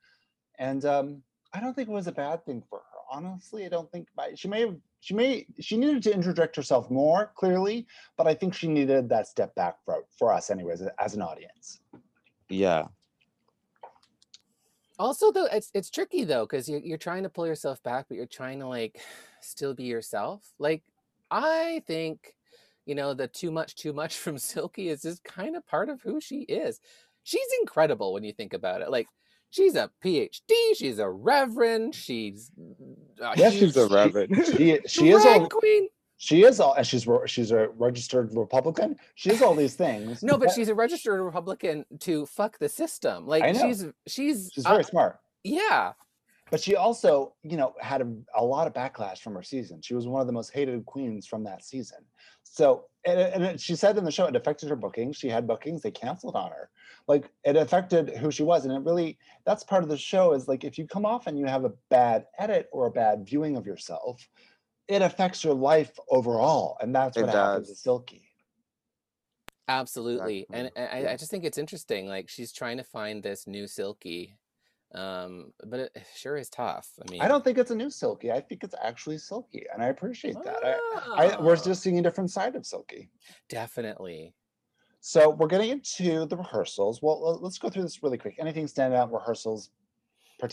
and um, I don't think it was a bad thing for her. Honestly, I don't think by, she may have she may she needed to interject herself more clearly, but I think she needed that step back for for us anyways as an audience. Yeah. Also, though, it's it's tricky though because you're you're trying to pull yourself back, but you're trying to like still be yourself. Like I think, you know, the too much, too much from Silky is just kind of part of who she is. She's incredible when you think about it. Like she's a PhD, she's a reverend, she's a Yes, she's a reverend. She she is drag all queen. she is all and she's she's a registered Republican. She is all these things. No, but she's a registered Republican to fuck the system. Like she's she's she's uh, very smart. yeah. But she also, you know, had a, a lot of backlash from her season. She was one of the most hated queens from that season. So, and, and she said in the show, it affected her bookings. She had bookings, they canceled on her. Like, it affected who she was. And it really, that's part of the show is like, if you come off and you have a bad edit or a bad viewing of yourself, it affects your life overall. And that's It what happened to does. Silky. Absolutely. And Exactly. I, I just think it's interesting. Like she's trying to find this new Silky. Um, but it sure is tough. I mean, I don't think it's a new Silky. I think it's actually Silky. And I appreciate that. I, I, we're Ah, just seeing a different side of Silky. definitely. So we're getting into the rehearsals. Well, let's go through this really quick. Anything stand out rehearsals?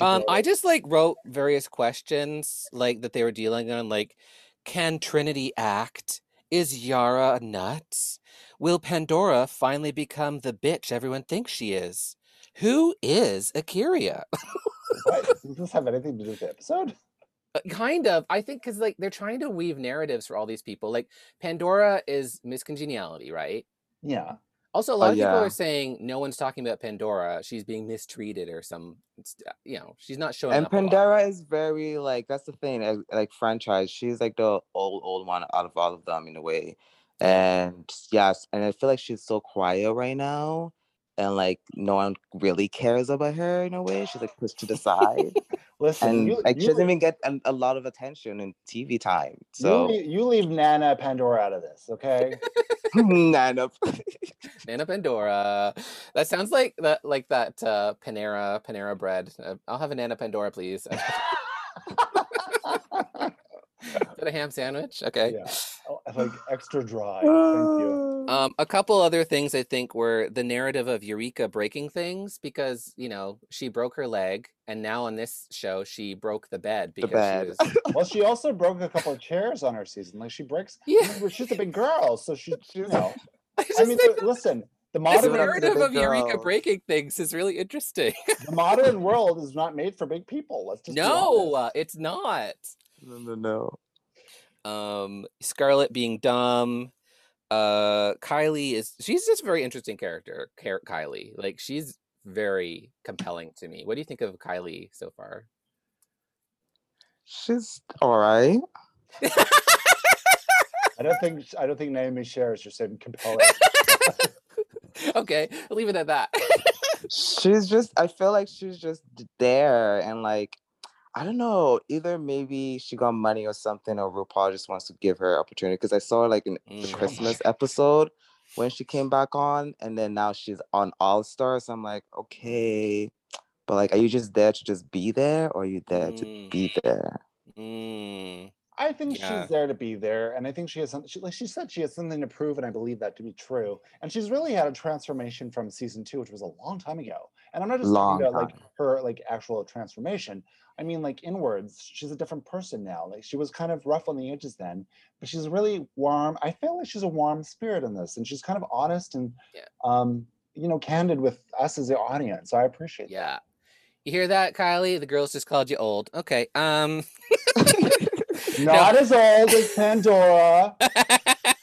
Um, I just like wrote various questions like that they were dealing on, like, can Trinity act? Is Yara nuts? Will Pandora finally become the bitch everyone thinks she is? Who is A'keria? What? Does this have anything to do with the episode? Uh, kind of i think because like they're trying to weave narratives for all these people like pandora is miscongeniality right Yeah. also a lot Oh, of people yeah. are saying no one's talking about pandora she's being mistreated or some you know she's not showing And. Pandora is very like that's the thing, uh, like franchise. She's like the old old one out of all of them in a way. And yes, and I feel like she's so quiet right now. And like no one really cares about her in a way. She's like pushed to the side. Listen, and you, like she doesn't leave, even get a, a lot of attention in TV time. you, So leave, you leave Nana Pandora out of this, okay? Nana. nana pandora that sounds like that like that uh panera panera bread uh, i'll have a nana pandora please Is that a ham sandwich okay yeah. Oh, Like extra dry. Thank you. Um, a couple other things I think were the narrative of Eureka breaking things because you know she broke her leg, and now on this show she broke the bed because bed. she was. Well, she also broke a couple of chairs on her season. Like she breaks. Yeah, remember, She's a big girl, so she, you know. I just I mean, think listen, the modern- modern Give it up to the narrative of Eureka girls. breaking things is really interesting. the modern world is not made for big people. Let's just no, uh, it's not. no, no, no. Um, Scarlet being dumb. Uh, Kylie is she's just a very interesting character. Kylie, like she's very compelling to me. What do you think of Kylie so far? She's all right. I don't think I don't think Naomi shares your same compelling. okay, I'll leave it at that. she's just i feel like she's just there and like i don't know either maybe she got money or something or rupaul just wants to give her opportunity because i saw like in the Mm. christmas episode when she came back on and then now she's on all stars i'm like okay but like are you just there to just be there or are you there to Mm. be there Mm, I think Yeah. she's there to be there, and I think she has something. She, like she said, she has something to prove, and I believe that to be true. And she's really had a transformation from season two, which was a long time ago. And I'm not just Long talking about like her like actual transformation. I mean, like inwards, she's a different person now. Like she was kind of rough on the edges then, but she's really warm. I feel like she's a warm spirit in this, and she's kind of honest and, Yeah. um, you know, candid with us as the audience. So I appreciate that. yeah. You hear that, Kylie? The girls just called you old. Okay. Um. Not as old as Pandora.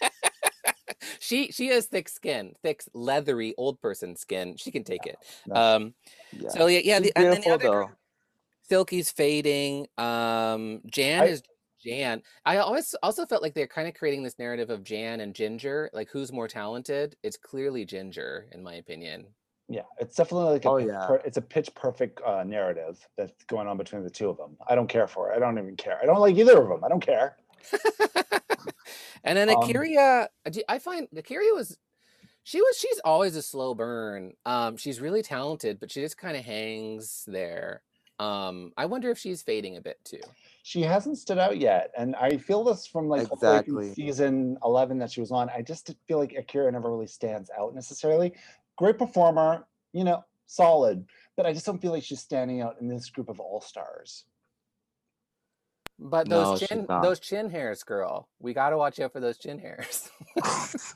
she she has thick skin, thick leathery old person skin. She can take it. no. Um. yeah So yeah, yeah. The, and then the other girl, though. Silky's fading. Um. Jan I- is Jan. I always also felt like they're kind of creating this narrative of Jan and Ginger. Like who's more talented? It's clearly Ginger, in my opinion. Yeah, it's definitely like a Oh, yeah. per- it's a pitch perfect uh, narrative that's going on between the two of them. I don't care for it. I don't even care. I don't like either of them. I don't care. and then Um, A'keria, I I find A'keria was, she was, she's always a slow burn. Um, she's really talented, but she just kind of hangs there. Um, I wonder if she's fading a bit too. She hasn't stood out yet, and I feel this from like all the way through Exactly. season eleven that she was on. I just did feel like A'keria never really stands out necessarily. Great performer, you know, solid, but I just don't feel like she's standing out in this group of all stars. But those she's chin those chin hairs, girl. We gotta watch out for those chin hairs.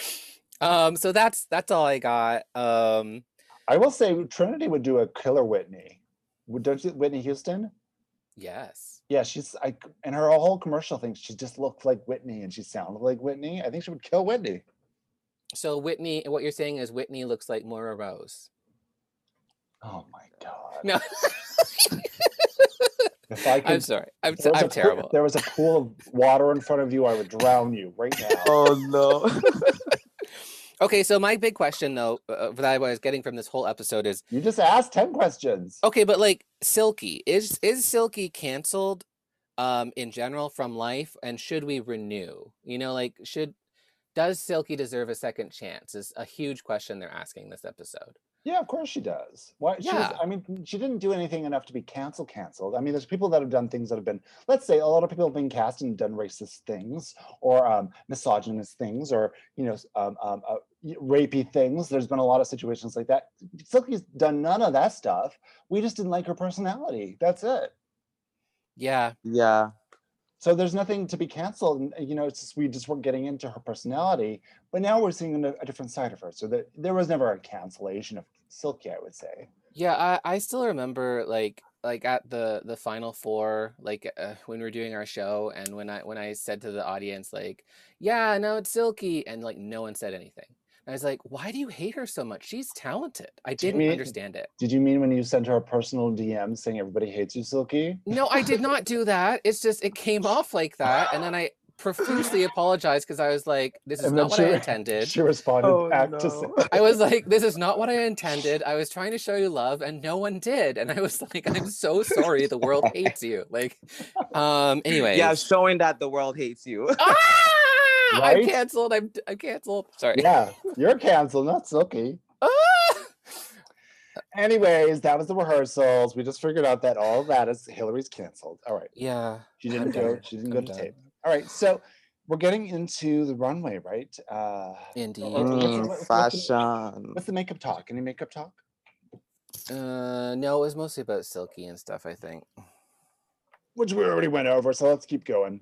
um, so that's that's all I got. Um I will say Trinity would do a killer Whitney. Would don't you Whitney Houston? yes. Yeah, she's like, in her whole commercial thing, she just looked like Whitney and she sounded like Whitney. I think she would kill Whitney. So Whitney, what you're saying is Whitney looks like Moira Rose. Oh my god. No, If I could I'm sorry. I'm, so, I'm a pool- terrible. if there was a pool of water in front of you, I would drown you right now. oh no. Okay, so my big question though uh, that I was getting from this whole episode is You just asked 10 questions. okay, but like Silky is is Silky canceled um in general from life and should we renew? You know, like should does Silky deserve a second chance? Is a huge question they're asking this episode. Yeah, of course she does. Why? She was, Yeah. I mean, she didn't do anything enough to be cancel canceled. I mean, there's people that have done things that have been, let's say, a lot of people have been cast and done racist things or um, misogynist things or you know, s- um, um, uh, rapey things. There's been a lot of situations like that. Silky's done none of that stuff. We just didn't like her personality. That's it. Yeah, yeah. So there's nothing to be canceled. And, you know, just we just weren't getting into her personality. But now we're seeing a, a different side of her. So that there was never a cancellation of Silky, I would say. Yeah, I, I still remember like like at the the final four like uh, when we were doing our show and when I when I said to the audience like yeah no it's Silky and like no one said anything. I was like why do you hate her so much? She's talented. I didn't mean- understand it. Did you mean when you sent her a personal DM saying everybody hates you, Silky? No, I did not do that. It's just it came off like that and then I profusely apologized because I was like this is And then not what she I intended. She responded Oh, back to no. say, I was like, this is not what I intended. I was trying to show you love and no one did. And I was like, I'm so sorry. The world hates you. Like, um, anyway. Yeah, showing that the world hates you. Ah! I'm canceled. I'm, I'm canceled. Sorry. yeah, you're canceled, not Silky. Ah! Anyways, that was the rehearsals. We just figured out that all of that is Hillary's canceled. All right. Yeah. She I'm didn't go, done. she didn't I'm go to tape. All right. So we're getting into the runway, right? Uh Indeed. what's the- Mm, what's the- fashion. what's the makeup talk? Any makeup talk? Uh, no, it was mostly about Silky and stuff, I think. Which we already went over, so let's keep going.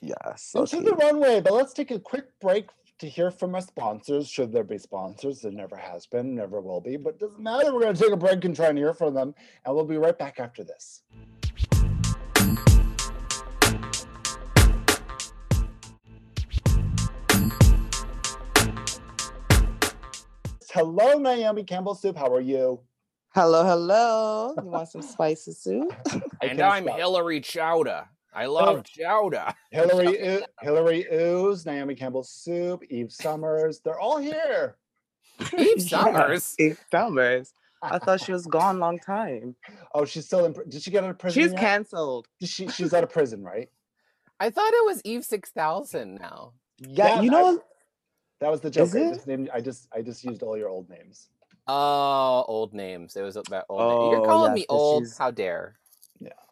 Yes. Into the runway, but let's take a quick break to hear from our sponsors. Should there be sponsors? There never has been, never will be, but doesn't matter. We're going to take a break and try and hear from them, and we'll be right back after this. Hello, Naomi Campbell Soup. How are you? Hello, hello. You want some spicy soup? and I'm stop. Hillary Chowder. I love Chowder. Hillary, Oo- Hillary Ooze, Naomi Campbell Soup, Eve Summers. They're all here. Eve Summers. Eve Summers. I thought she was gone long time. Oh, she's still in. pr- Did she get out of prison? She's yet? canceled. Did She, she's out of prison, right? I thought it was Eve 6000 now. Yeah, Yeah, you I- know, That was the joke. Is I it? just named. I just. I just used all your old names. Oh, old names. It was about old names. You're Oh, calling yes, me old. she's- How dare.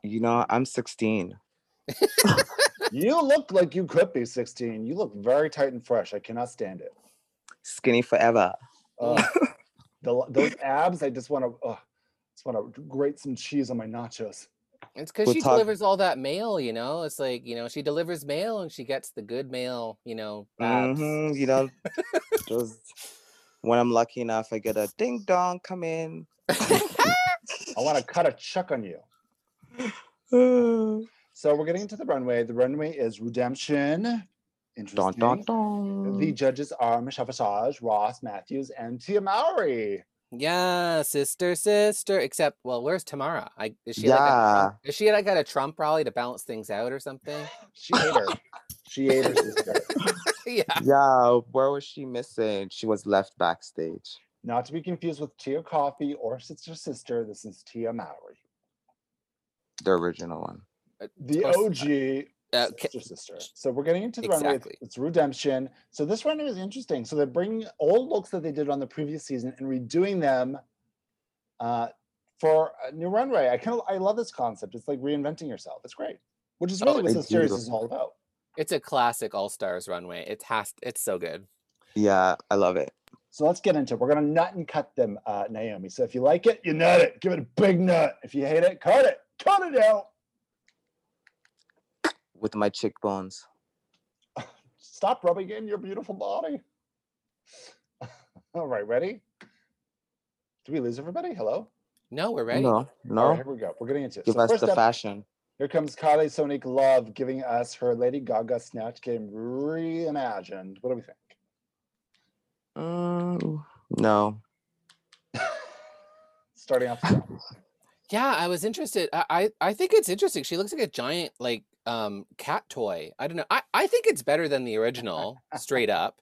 you know, I'm 16. You look like you could be 16. You look very tight and fresh. I cannot stand it. Skinny forever. Ugh. the, those abs. I just want to. Uh, just want to grate some cheese on my nachos. It's because We'll she talk- delivers all that mail, you know. It's like you know she delivers mail and she gets the good mail, you know. Abs. Mhm, you know, just when I'm lucky enough, I get a ding dong, come in. I want to cut a chuck on you. So we're getting into the runway. The runway is redemption. Interesting. dun, dun. The judges are Michelle Visage, Ross Mathews, and Tia Mowry. Yeah, sister, sister. Except, well, where's Tamera? I is she like a Yeah. Trump, is she like at a Trump rally to balance things out or something? She ate her. she ate her sister. yeah. Yeah, where was she missing? She was left backstage. Not to be confused with Tia Coffee or Sister Sister. This is Tia Mowry. The original one. The course, OG Uh, Sister Sister. So we're getting into the runway. It's- It's redemption. So this runway is interesting. So they're bringing old looks that they did on the previous season and redoing them uh, for a new runway. I kind of I love this concept. It's like reinventing yourself. It's great, which is Oh, really what this series is all about. It's a classic All Stars runway. It has. It's so good. Yeah, I love it. So let's get into it. We're gonna nut and cut them, uh, Naomi. So if you like it, you nut it. Give it a big nut. If you hate it, cut it. Cut it out. With my cheekbones. Stop rubbing in your beautiful body. All right, ready? Did we lose everybody? Hello? No, we're ready. No, no. right, here we go. We're getting into it. Give So us first the up, fashion. here comes Kylie Sonique Love giving us her Lady Gaga Snatch Game reimagined. What do we think? Mm, no. Starting off. Yeah, I was interested. I, I I think it's interesting. She looks like a giant like um cat toy. I don't know. I I think it's better than the original, straight up.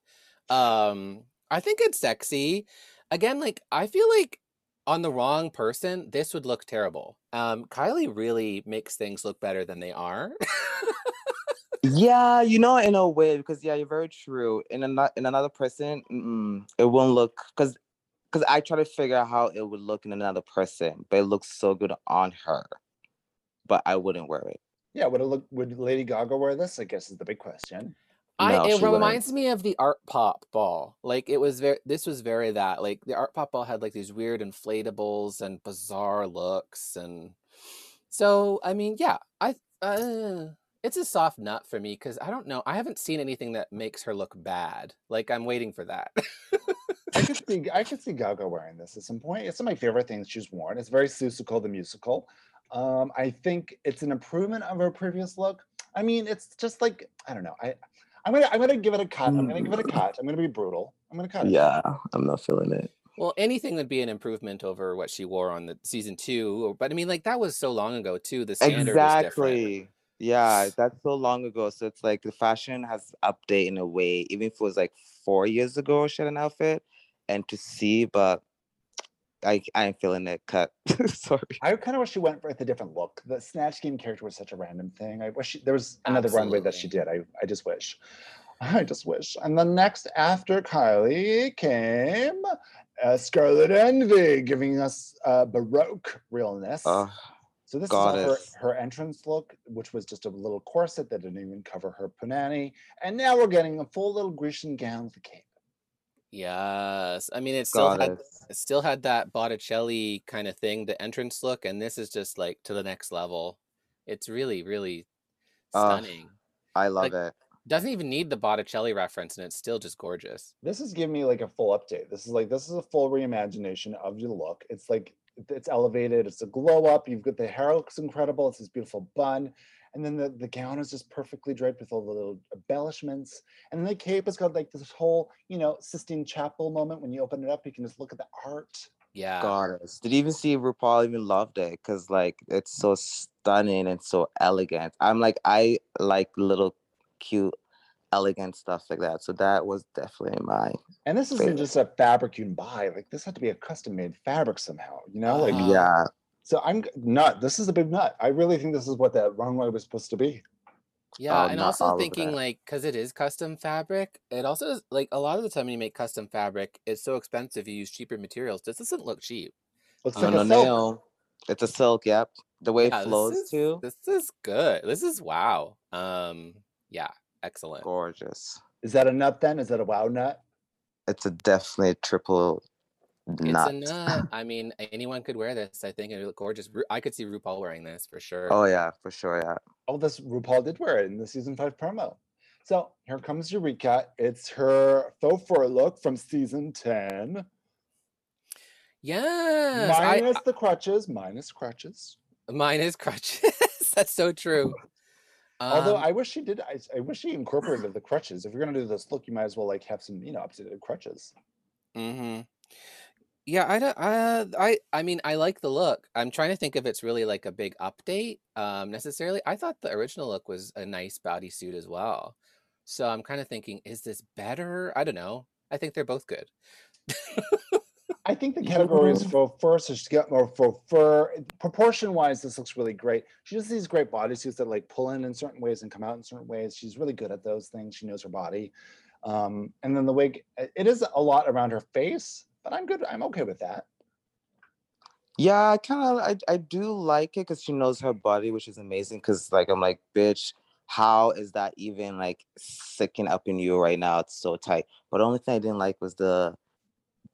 Um I think it's sexy. Again, like I feel like on the wrong person, this would look terrible. Um Kylie really makes things look better than they are. Yeah, you know, in a way, because yeah, you're very true. In another in another person, it won't look because because I try to figure out how it would look in another person, but it looks so good on her. But I wouldn't wear it. Yeah, would it look would Lady Gaga wear this? I guess is the big question. I No, it she wouldn't. reminds me of the art pop ball. Like it was very this was very that. Like the art pop ball had like these weird inflatables and bizarre looks and so I mean, yeah, I uh it's a soft nut for me because I don't know. I haven't seen anything that makes her look bad. Like I'm waiting for that. I could see I could see Gaga wearing this at some point. It's one of my favorite things she's worn. It's very Seussical the musical. Um, I think it's an improvement of her previous look. I mean, it's just like I don't know. I I'm gonna I'm gonna give it a cut. I'm gonna give it a cut. I'm gonna be brutal. I'm gonna cut it. Yeah, I'm not feeling it. well, anything would be an improvement over what she wore on the season two. But I mean, like that was so long ago too. The standard was. Exactly. Yeah, that's so long ago. So it's like the fashion has updated in a way, even if it was like four years ago she had an outfit. And to see, but I I ain't feeling it cut. Sorry. I kind of wish she went with a different look. The Snatch Game character was such a random thing. I wish she, there was another runway that she did. I, I just wish. I just wish. And the next after Kylie came uh, Scarlet Envy, giving us uh, Baroque realness. Oh, so this is her, her entrance look, which was just a little corset that didn't even cover her punani. And now we're getting a full little Grecian gown with a cape. Yes. I mean, it still had goddess. it still had that Botticelli kind of thing, the entrance look, and this is just like to the next level. It's really, really stunning. I love like- it. Doesn't even need the Botticelli reference, and it's still just gorgeous. This is giving me like a full update. This is like this is a full reimagination of your look. It's like it's elevated. It's a glow up. You've got the hair looks incredible. It's this beautiful bun, and then the the gown is just perfectly draped with all the little embellishments. And then the cape has got like this whole you know Sistine Chapel moment. When you open it up, you can just look at the art. Yeah. Goddess. Did you even see RuPaul even loved it? Because like it's so stunning and so elegant. I'm like, I like little cute, elegant stuff like that. So that was definitely my And this isn't Favorite. just a fabric you can buy. Like this had to be a custom made fabric somehow. You know, like Uh-huh. yeah. So. I'm nut. This is a big nut. I really think this is what that runway was supposed to be. Yeah, Oh, and also thinking like because it is custom fabric, it also is like a lot of the time when you make custom fabric, it's so expensive. You use cheaper materials. This doesn't look cheap. Looks On like a silk. nail. It's a silk, yep. The way Yeah, it this flows is- too. This is good. This is wow. Um, yeah, excellent. Gorgeous. Is that a nut then? Is that a wow nut? It's a definitely triple nut. It's a nut. I mean, anyone could wear this. I think it would look gorgeous. Ru- I could see RuPaul wearing this for sure. oh yeah, for sure, yeah. Oh, this RuPaul did wear it in the season five promo. So here comes Eureka. It's her faux fur look from season 10. yes, I, minus the crutches, minus crutches. mine is crutches. That's so true. Although Um, I wish she did, I, I wish she incorporated the crutches. If you're gonna do this look, you might as well like have some, you know, updated crutches. Mm-hmm. Yeah, I don't. Uh, I I mean, I like the look. I'm trying to think if it's really like a big update. Um, necessarily. I thought the original look was a nice bodysuit as well. So I'm kind of thinking, is this better? I don't know. I think they're both good. I think the category is faux fur, so she's got more faux fur. Proportion wise, this looks really great. She does these great bodysuits that like pull in in certain ways and come out in certain ways. She's really good at those things. She knows her body. Um, and then the wig, it is a lot around her face, but I'm good. I'm okay with that. Yeah, I kind of I, I do like it because she knows her body, which is amazing. Because like I'm like, bitch, how is that even like sticking up in you right now? It's so tight. But the only thing I didn't like was the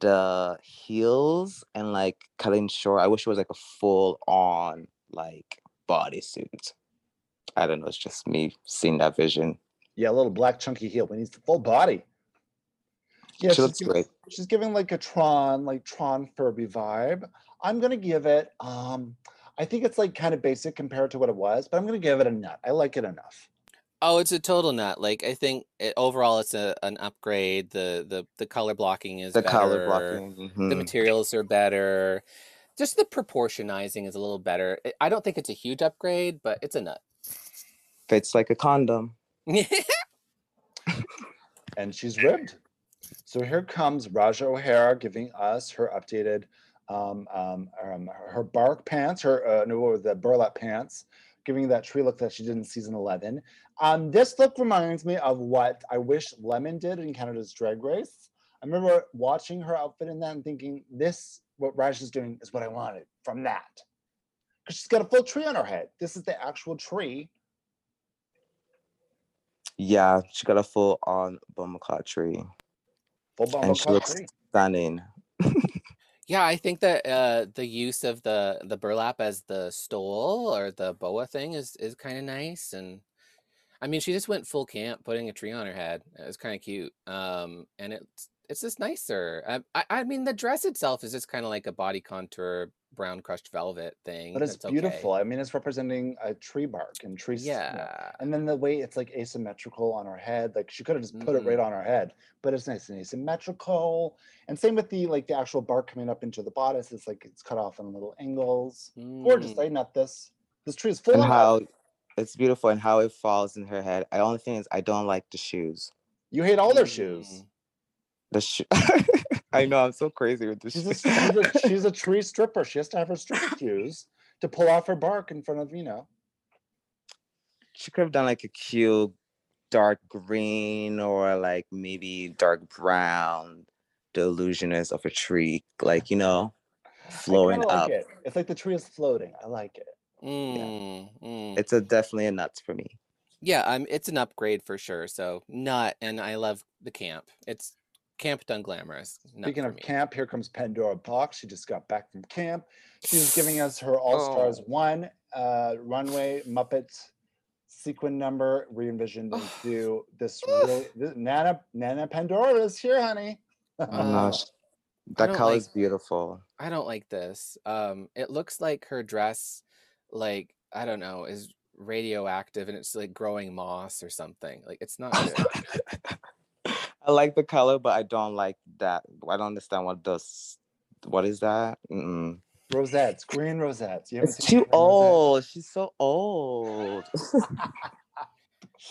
the heels and like cutting short. I wish it was like a full on like bodysuit. I don't know. It's just me seeing that vision. Yeah, a little black chunky heel. We need the full body. Yeah, she she's looks giving, great. she's giving like a Tron, like Tron Furby vibe. I'm gonna give it. Um, I think it's like kind of basic compared to what it was, but I'm gonna give it a nut. I like it enough. Oh, it's a total nut. Like I think it, overall, it's a an upgrade. The the the color blocking is The color blocking. The mhm. materials are better. Just the proportionizing is a little better. I- I don't think it's a huge upgrade, but it's a nut. Fits like a condom. and she's ribbed. So here comes Ra'Jah O'Hara giving us her updated, um, um, um, her bark pants, her uh, no, the burlap pants, giving that tree look that she did in season 11. Um, this look reminds me of what I wish Lemon did in Canada's Drag Race. I remember watching her outfit in that and thinking, this, what Raj is doing, is what I wanted from that. Because she's got a full tree on her head. This is the actual tree. Yeah, she got a full on Bumaclaw tree. Full And she looks tree. stunning. Yeah, I think that uh, the use of the the burlap as the stole or the boa thing is is kind of nice, and I mean, she just went full camp, putting a tree on her head. It was kind of cute, um, and it's it's just nicer. I, I I mean, the dress itself is just kind of like a body contour brown crushed velvet thing. But it's that's okay. beautiful. I mean, it's representing a tree bark and trees. s- you know, Yeah, And then the way it's like asymmetrical on her head, like she could have just put it right mm-hmm. on her head, but it's nice and asymmetrical. And same with the like the actual bark coming up into the bodice. It's like it's cut off in little angles. Gorgeous. Mm. I nut this. This tree is full and of how it's beautiful and how it falls in her head. I only thing is I don't like the shoes. You hate all their shoes. Mm. The shoe. I know I'm so crazy with the She's a, she's, a, she's a tree stripper. She has to have her stripper shoes to pull off her bark in front of you know. she could have done like a cute dark green or like maybe dark brown. The illusionist of a tree, like you know, flowing like up. it. It's like the tree is floating. I like it. Mm, mm. It's a definitely a nuts for me. Yeah, I'm. It's an upgrade for sure. So nut, and I love the camp. It's camp done glamorous. Nut Speaking of me. camp, here comes Pandora Boxx. She just got back from camp. She's giving us her All Stars Oh. One uh, runway Muppet sequin number re-envisioned into this really this, Nana Nana Pandora is here, honey. Oh, Uh, that don't color like- is beautiful. I don't like this. Um, it looks like her dress, like I don't know, is radioactive and it's like growing moss or something. Like it's not good. I like the color, but I don't like that. I don't understand what does. What is that? Mm-mm. rosettes, green rosettes. You It's seen too green rosettes? old. She's so old.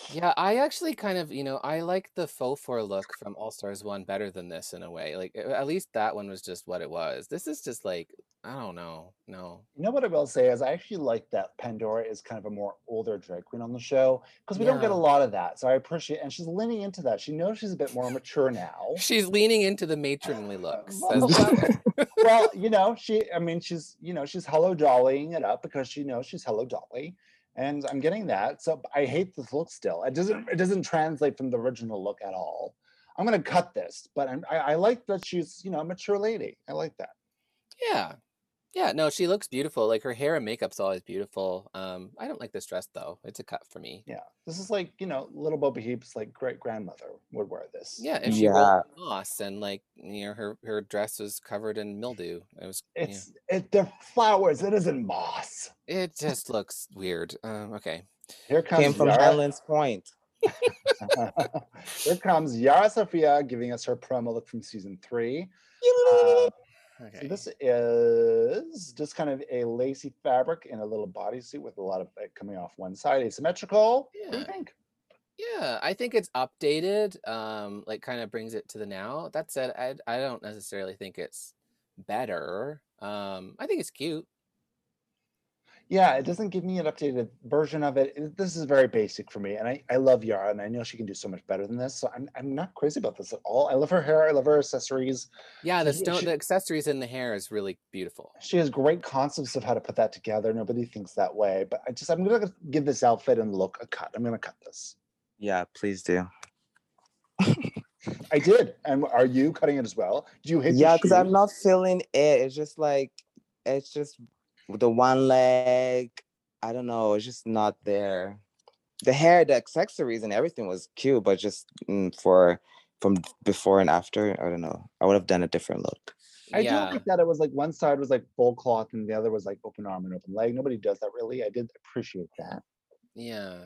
yeah, I actually kind of, you know, I like the faux four look from All Stars One better than this in a way. Like at least that one was just what it was. This is just like I don't know. No. You know what I will say is I actually like that Pandora is kind of a more older drag queen on the show because we don't get a lot of that. So I appreciate, and she's leaning into that. She knows she's a bit more mature now. She's leaning into the matronly looks. Well, you know, she, I mean, she's, you know, she's hello dollying it up because she knows she's hello dolly. And I'm getting that. So I hate this look still. It doesn't, it doesn't translate from the original look at all. I'm going to cut this, but I'm, I, I like that she's, you know, a mature lady. I like that. yeah. Yeah, no, she looks beautiful. Like her hair and makeup's always beautiful. Um, I don't like this dress though. It's a cut for me. Yeah. This is like, you know, little Boba Heap's like great grandmother would wear this. Yeah, and she Yeah. rolled moss and like you know her her dress was covered in mildew. It was yeah. It's, it, they're flowers. It isn't moss. it just looks weird. Um, okay. Here comes Came from Yara. Highlands Point. Here comes Yara Sofia giving us her promo look from season three. Uh, Okay. so this is just kind of a lacy fabric in a little bodysuit with a lot of it coming off one side, asymmetrical. What do you Yeah. think? Yeah, I think it's updated. Um, like kind of brings it to the now. That said, I I don't necessarily think it's better. Um, I think it's cute. Yeah, it doesn't give me an updated version of it. It- This is very basic for me, and I, I love Yara, and I know she can do so much better than this. So I'm I'm not crazy about this at all. I love her hair. I love her accessories. Yeah, the stone, she- the accessories in the hair is really beautiful. She has great concepts of how to put that together. Nobody thinks that way, but I just I'm gonna give this outfit and look a cut. I'm gonna cut this. Yeah, please do. I did. And are you cutting it as well? Do you hate? Yeah, because I'm not feeling it. It's just like it's just the one leg. I don't know. It's just not there. The hair, the accessories, and everything was cute, but just mm, for from before and after, I don't know. I would have done a different look. I yeah. do like that. It was like one side was like full cloth and the other was like open arm and open leg. Nobody does that really. I did appreciate that. Yeah.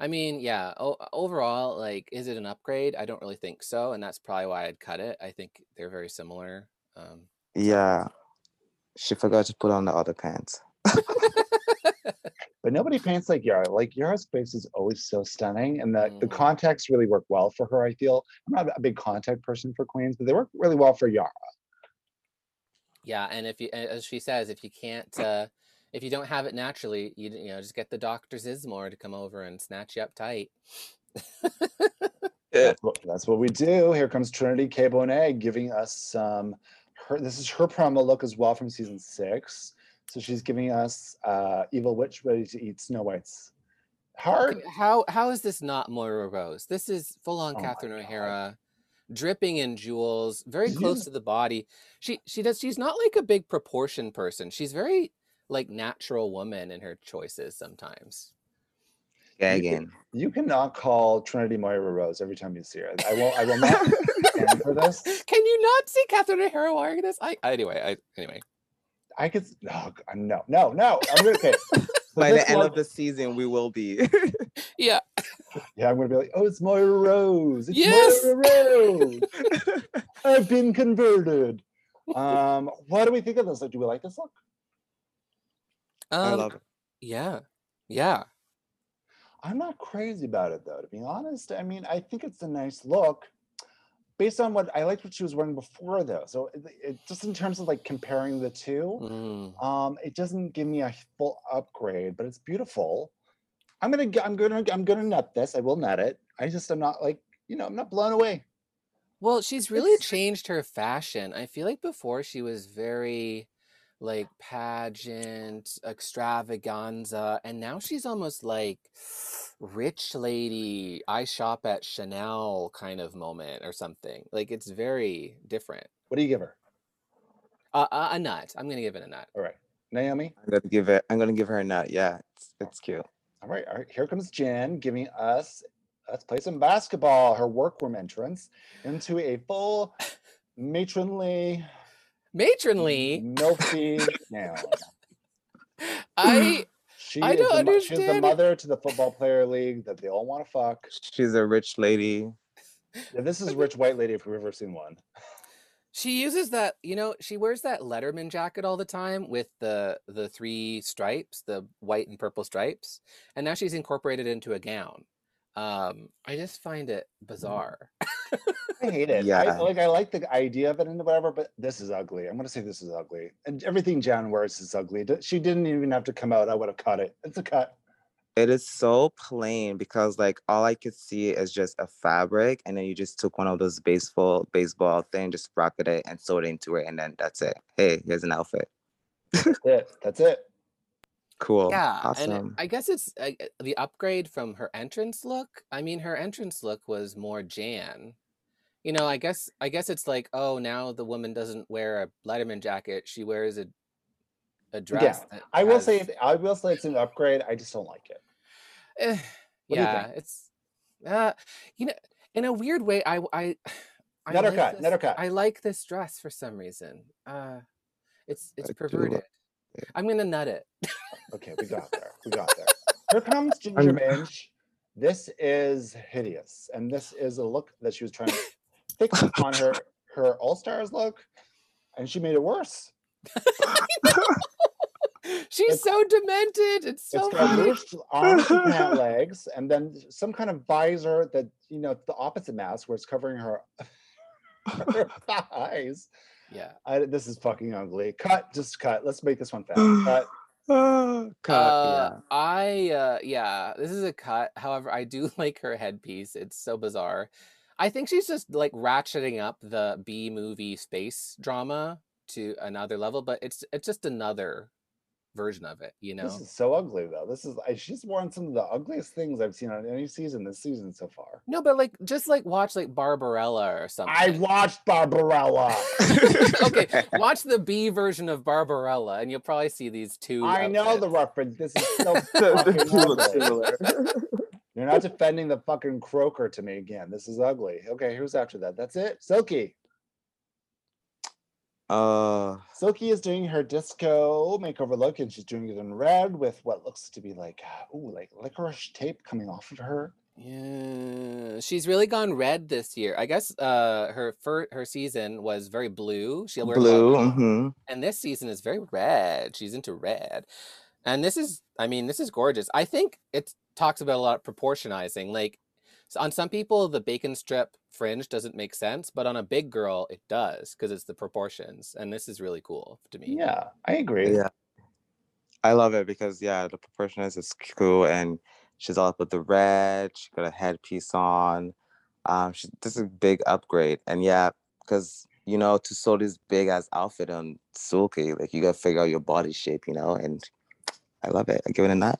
I mean, yeah, o- overall, like, is it an upgrade? I don't really think so. And that's probably why I'd cut it. I think they're very similar. Um, Yeah, she forgot to put on the other pants. But nobody paints like Yara. Like Yara's face is always so stunning, and the, the Mhm. contacts really work well for her. I feel I'm not a big contact person for queens, but they work really well for Yara. yeah. And if you, as she says, if you can't, uh, if you don't have it naturally, you, you know, just get the Dr. Zismore to come over and snatch you up tight. That's what, that's what we do. Here comes Trinity K. Bonet giving us some. Her this is her promo look as well from season six. So she's giving us uh, Evil Witch ready to eat Snow White's heart. Okay, How how is this not Moira Rose? This is full on Oh Catherine O'Hara, dripping in jewels, very close to the body. She she does. She's not like a big proportion person. She's very like natural woman in her choices sometimes. Gagging. You cannot call Trinity Moira Rose every time you see her. I won't. I will not stand for this. Can you not see Catherine O'Hara wearing this? I anyway. I anyway. I could. s- Oh, no, no, no. I'm gonna okay. So By the end one- of the season, we will be. Yeah. yeah, I'm gonna be like, oh, it's Moira Rose. It's Yes! Moira Rose. I've been converted. Um, what do we think of this? Like, do we like this look? I Um, love it. Yeah. Yeah. I'm not crazy about it though, to be honest. I mean, I think it's a nice look. Based on what I liked what she was wearing before though. So it, it just in terms of like comparing the two, Mm. um, it doesn't give me a full upgrade, but it's beautiful. I'm gonna I'm gonna I'm gonna nut this. I will nut it. I just I'm not like, you know, I'm not blown away. Well, she's really It's- changed her fashion. I feel like before she was very like pageant, extravaganza, and now she's almost like rich lady, I shop at Chanel kind of moment or something. Like it's very different. What do you give her? Uh, a, a nut. I'm gonna give it a nut. All right. Naomi. I'm gonna give it. I'm gonna give her a nut. Yeah, it's, it's cute. All right, all right. Here comes Jan giving us let's play some basketball. Her workroom entrance into a full matronly Matronly. milky gown. I She I don't the, mo- She's the mother to the football player league that they all want to fuck. She's a rich lady. Yeah, this is rich white lady if we've ever seen one. She uses that, you know, she wears that Letterman jacket all the time with the the three stripes, the white and purple stripes, and now she's incorporated into a gown. Um, I just find it bizarre. I hate it. Yeah. I, like I like the idea of it and whatever, but this is ugly. I'm gonna say this is ugly. And everything Jan wears is ugly. She didn't even have to come out. I would have cut it. It's a cut. It is so plain because like all I could see is just a fabric, and then you just took one of those baseball baseball thing, just rocketed it and sewed it into it, and then that's it. Hey, here's an outfit. That's it. That's it. Cool. yeah, Awesome. and I guess it's uh, the upgrade from her entrance look. I mean, her entrance look was more Jan. You know, I guess I guess it's like, oh, now the woman doesn't wear a Letterman jacket; she wears a a dress. that I will has- say it- I will say it's an upgrade. I just don't like it. Eh, What do you yeah, think? it's uh you know, in a weird way, I I I Let her like cut, this, let her cut. I like this dress for some reason. Uh it's it's I do perverted. like. I'm gonna nut it. Okay, we got there. We got there. Here comes Ginger Minj. This is hideous, and this is a look that she was trying to fix on her her All Stars look, and she made it worse. She's It's- so demented. It's so it's got funny. arms and pant legs, and then some kind of visor that you know the opposite mask where it's covering her, her thighs. Yeah. I, this is fucking ugly. Cut, just cut. Let's make this one fast. Cut. Cut, Uh, I uh, yeah, this is a cut. However, I do like her headpiece. It's so bizarre. I think she's just like ratcheting up the B movie space drama to another level, but it's it's just another version of it, you know. This is so ugly though. This is I- she's worn some of the ugliest things I've seen on any season this season so far. No, but like just like watch like Barbarella or something. I watched Barbarella. okay, watch the B version of Barbarella, and you'll probably see these two. I know the reference. This is so fucking. You're not defending the fucking croaker to me again. This is ugly. Okay, who's after that? That's it. Silky. Uh, Silky is doing her disco makeover look, and she's doing it in red with what looks to be like, uh, ooh, like licorice tape coming off of her. Yeah, she's really gone red this year. I guess uh her fir- her season was very blue. She'll wear a lot of blue. blue. hmm and this season is very red. She's into red. And this is I mean, this is gorgeous. I think it talks about a lot of proportionizing. Like so on some people the bacon strip fringe doesn't make sense, but on a big girl it does because it's the proportions. And this is really cool to me. Yeah, I agree. Yeah. I love it because yeah, the proportion is is cool and she's all up with the red. She got a headpiece on. Um, she this is a big upgrade, and yeah, because you know to sew this big ass outfit on Silky, like you gotta figure out your body shape, you know. And I love it. I give it a nine.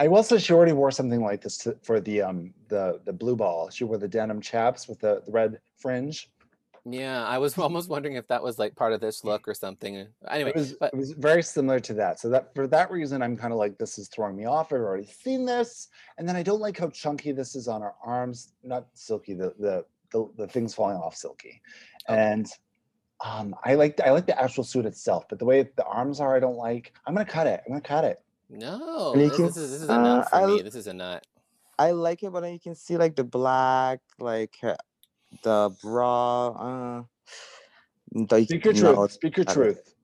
I will say she already wore something like this to, for the um the the blue ball. She wore the denim chaps with the, the red fringe. Yeah, I was almost wondering if that was like part of this look or something. Anyway, It was but it was very similar to that. So that for that reason, I'm kind of like this is throwing me off. I've already seen this, and then I don't like how chunky this is on her arms. Not silky, the the the, the things falling off silky, Okay. and um I like I like the actual suit itself, but the way the arms are, I don't like. I'm gonna cut it. I'm gonna cut it. No, this, can is this is a uh, nut for I me. This is a nut. I like it, but then you can see like the black, like the bra. Uh, the, Speak your no, truth. Speak your I like truth.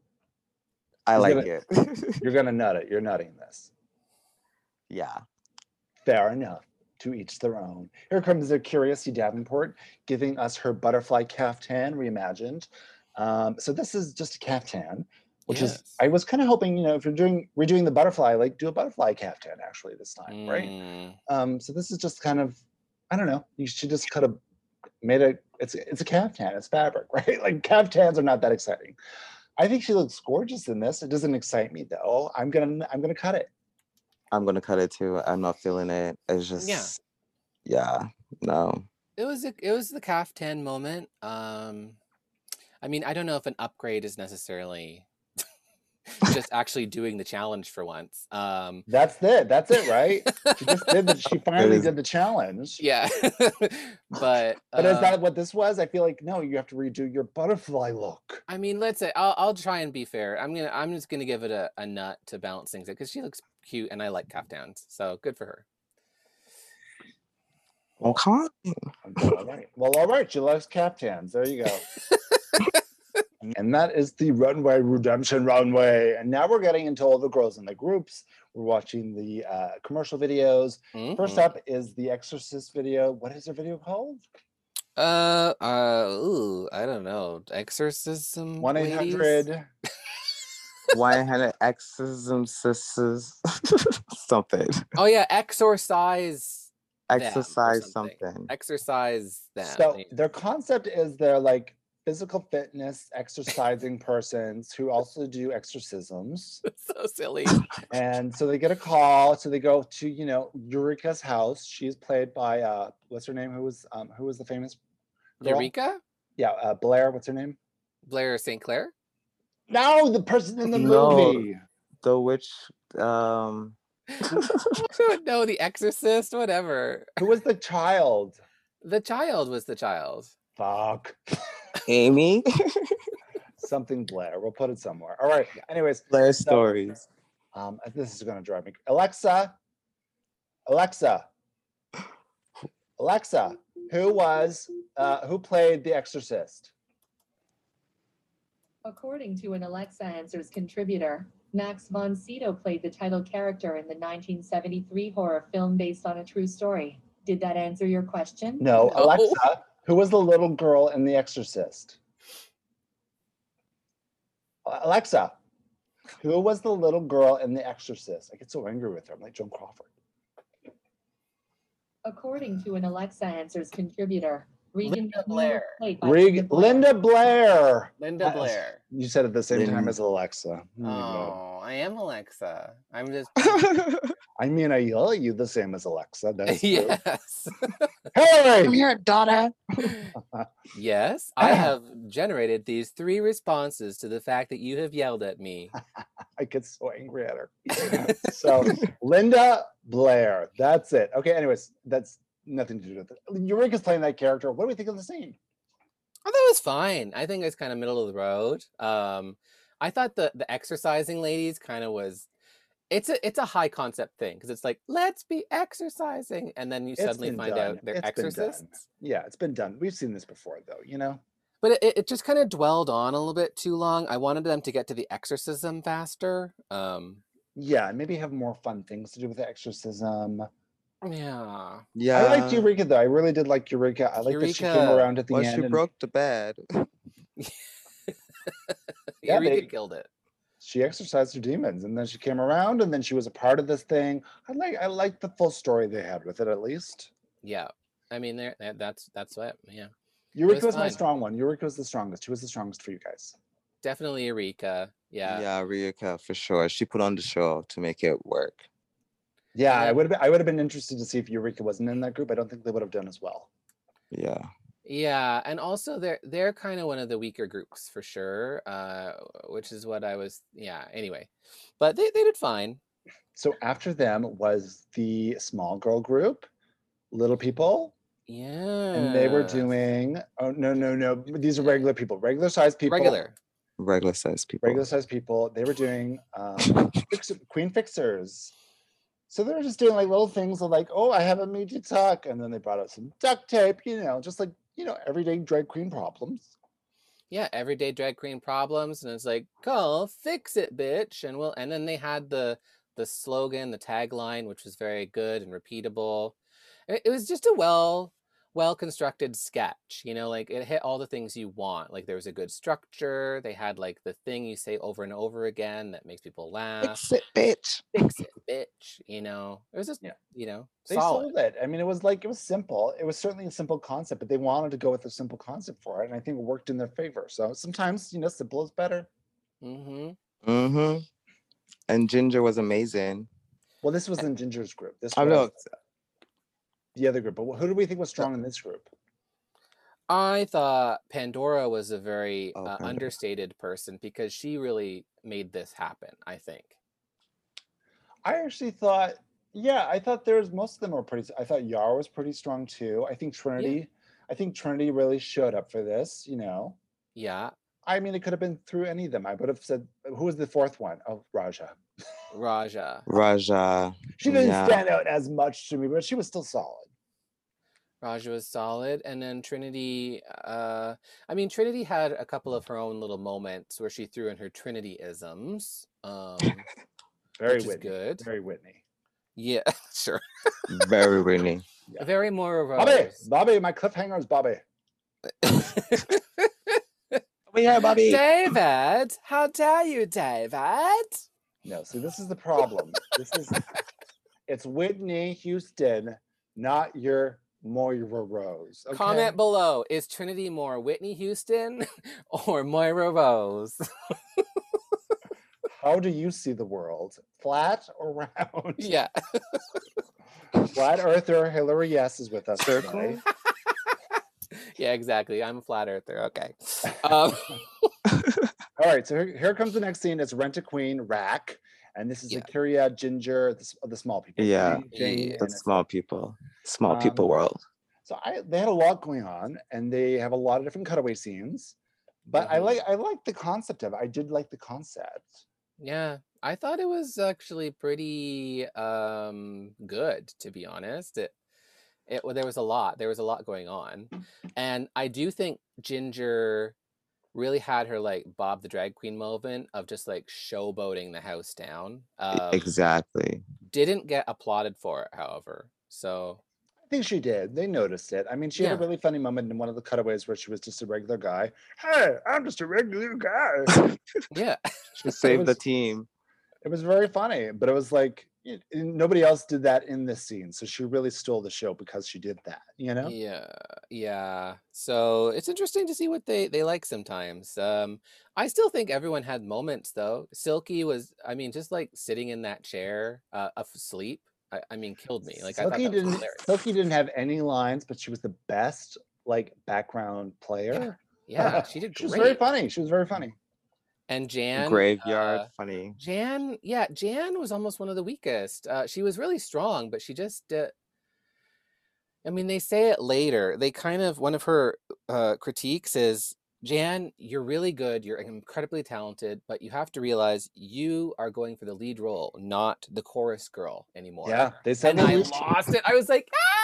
I He's like gonna- it. You're gonna nut it. You're nutting this. yeah. Fair enough. To each their own. Here comes the Curiosity Davenport giving us her butterfly caftan reimagined. Um, so this is just a caftan, which is I was kind of hoping, you know, if you're doing redoing the butterfly, like do a butterfly caftan actually this time, right? Mm, Um, so this is just kind of, I don't know. You should just cut of made a it's it's a caftan, it's fabric, right? Like caftans are not that exciting. I think she looks gorgeous in this. It doesn't excite me though. I'm gonna I'm gonna cut it. I'm gonna cut it too. I'm not feeling it. It's just yeah, no. It was a, it was the caftan moment. Um, I mean, I don't know if an upgrade is necessarily just actually doing the challenge for once. Um, That's it. That's it, right? She just did the, she finally did the challenge. yeah, but But is that what this was? I feel like no, you have to redo your butterfly look. I mean, let's say I'll I'll try and be fair. I'm gonna I'm just gonna give it a, a nut to balance things out because she looks cute and I like caftans, so good for her. Okay. Okay, all right. Well, all right. She loves caftans. There you go. And that is the runway redemption runway. And now we're getting into all the girls in the groups. We're watching the uh, commercial videos. First Mhm. up is the Exorcist video. What is her video called? Uh, uh, ooh, I don't know. Exorcism. One eight ladies? hundred. One hundred exorcism sisters something. Oh yeah, exorcise. them Exercise something. something. Exercise them. So their concept is they're like physical fitness exercising persons who also do exorcisms. so silly. And so they get a call. So they go to, you know, Eureka's house. She's played by uh what's her name? Who was um who was the famous girl? Eureka? Yeah, uh, Blair, what's her name? Blair St. Clair? No, the person in the No. movie. The witch um I. The Exorcist, whatever. Who was the child? The child was the child. Fuck. Amy. Something Blair. We'll put it somewhere. All right. Anyways, Blair stories. um, this is gonna drive me. Alexa, Alexa, Alexa, who was uh who played the exorcist? According to an Alexa Answers contributor, Max von Sydow played the title character in the 1973 horror film based on a true story. Did that answer your question? No, No. Alexa, who was the little girl in The Exorcist? Alexa, Who was the little girl in The Exorcist? I get so angry with her. I'm like Joan Crawford. According to an Alexa Answers contributor, Regan Linda McNeil Blair. played by Rig- Linda Blair. Linda Blair. You said at the same time as Alexa. My God. Oh, I am Alexa. I'm just I mean, I yell at you the same as Alexa. That's yes. Hillary. I'm here, daughter. yes, I have generated these three responses to the fact that you have yelled at me. I get so angry at her. so Linda Blair. That's it. Okay. Anyways, that's nothing to do with it. Eureka's playing that character. What do we think of the scene? I thought it was fine. I think it's kind of middle of the road. Um, I thought the the exercising ladies kind of was. It's a it's a high concept thing because it's like let's be exercising, and then you It's suddenly find done. out they're It's been done. exorcists. Yeah, it's been done. We've seen this before, though. You know. But it, it just kind of dwelled on a little bit too long. I wanted them to get to the exorcism faster. Um, Yeah, and maybe have more fun things to do with the exorcism. yeah, Yeah. I liked Eureka though. I really did like Eureka. I like that she came Eureka. around at the Well, end. she and broke the bed. Yeah, Eureka they- killed it. she exercised her demons, and then she came around, and then she was a part of this thing. I like I like the full story they had with it at least. Yeah, I mean, there that's that's what. Yeah, Eureka was my strong one. Eureka was the strongest. She was the strongest for you guys. definitely Eureka. Yeah, Yeah, Eureka for sure. She put on the show to make it work. Yeah, I would have been, I would have been interested to see if Eureka wasn't in that group. I don't think they would have done as well. Yeah. Yeah, and also they're they're kind of one of the weaker groups for sure, uh, which is what I was. Yeah. Anyway, but they they did fine. So after them was the small girl group, Little People, Yeah. and they were doing. Oh no no no! These are regular people, regular sized people. regular. Regular sized people. regular sized people. They were doing um, fix, Queen Fixers. So they were just doing like little things of like, oh, I have a meaty tuck, and then they brought out some duct tape, you know, just like you know, everyday drag queen problems. Yeah, everyday drag queen problems, and it's like, "Go fix it, bitch!" And we'll. and then they had the the slogan, the tagline, which was very good and repeatable. It was just a well well constructed sketch, you know, like it hit all the things you want. Like there was a good structure. They had like the thing you say over and over again that makes people laugh. Fix it, bitch. Fix it, bitch. You know, it was just Yeah. you know They solid. sold it. I mean, it was like it was simple. It was certainly a simple concept, but they wanted to go with a simple concept for it, and I think it worked in their favor. So sometimes, you know, simple is better. Mm-hmm. Mm-hmm. And Ginger was amazing. Well, this was in Ginger's group. This I was know. The other group. But who do we think was strong in this group? I thought Pandora was a very Oh, uh, understated person because she really made this happen. I think. I actually thought, yeah, I thought there was most of them were pretty. I thought Yar was pretty strong too. I think Trinity, I think Trinity really showed up for this. You know, Yeah, I mean, it could have been through any of them. I would have said, who was the fourth one? Oh, Ra'Jah. Ra'Jah. Ra'Jah. She didn't Yeah. stand out as much to me, but she was still solid. Ra'Jah was solid, and then Trinity. Uh, I mean, Trinity had a couple of her own little moments where she threw in her Trinity isms, um, Very which is Whitney. good. Very Whitney. Yeah, sure. Very Winnie. Yeah. Very more of Bobby, Bobby, my cliffhanger is Bobby. We have Bobby. David, how dare you, David? No, see, this is the problem. this is it's Whitney Houston, not your Moira Rose. Okay? Comment below: Is Trinity more Whitney Houston or Moira Rose? How do you see the world? Flat or round? yeah. Flat earther Hillary Yes is with us. Circle? today. Yeah, exactly. I'm a flat earther. Okay. Um, All right, so here, here comes the next scene. It's Rent a Queen, Rack. And this is Yeah. A'keria, Ginger, the, the small people. Yeah. Jane, Jane, Yeah. The small people. Small Um, people world. So I they had a lot going on and they have a lot of different cutaway scenes. But I Mhm. like I like the concept of it. I did like the concept. yeah, I thought it was actually pretty um, good, to be honest. It, it well, there was a lot. There was a lot going on, and I do think Ginger really had her like Bob the drag queen moment of just like showboating the house down. Um, exactly. Didn't get applauded for it, however. So I think she did. They noticed it. I mean, she had a really funny moment in one of the cutaways where she was just a regular guy. Hey, I'm just a regular guy. Yeah. She saved the team. it was very funny, but it was like y- nobody else did that in this scene. So she really stole the show because she did that, you know? Yeah, yeah. So it's interesting to see what they they like sometimes. Um, I still think everyone had moments though. Silky was, I mean, just like sitting in that chair, uh, asleep. I, I mean, killed me. Like I thought Silky didn't. Silky didn't have any lines, but she was the best like background player. Yeah, she did she was very funny. She was very funny. And Jan, Graveyard, uh, funny. Jan, yeah, Jan was almost one of the weakest. Uh, she was really strong, but she just. Uh, I mean, they say it later. They kind of one of her uh, critiques is Jan, you're really good. You're incredibly talented, but you have to realize you are going for the lead role, not the chorus girl anymore. Yeah, they said and I lost it. I was like, ah!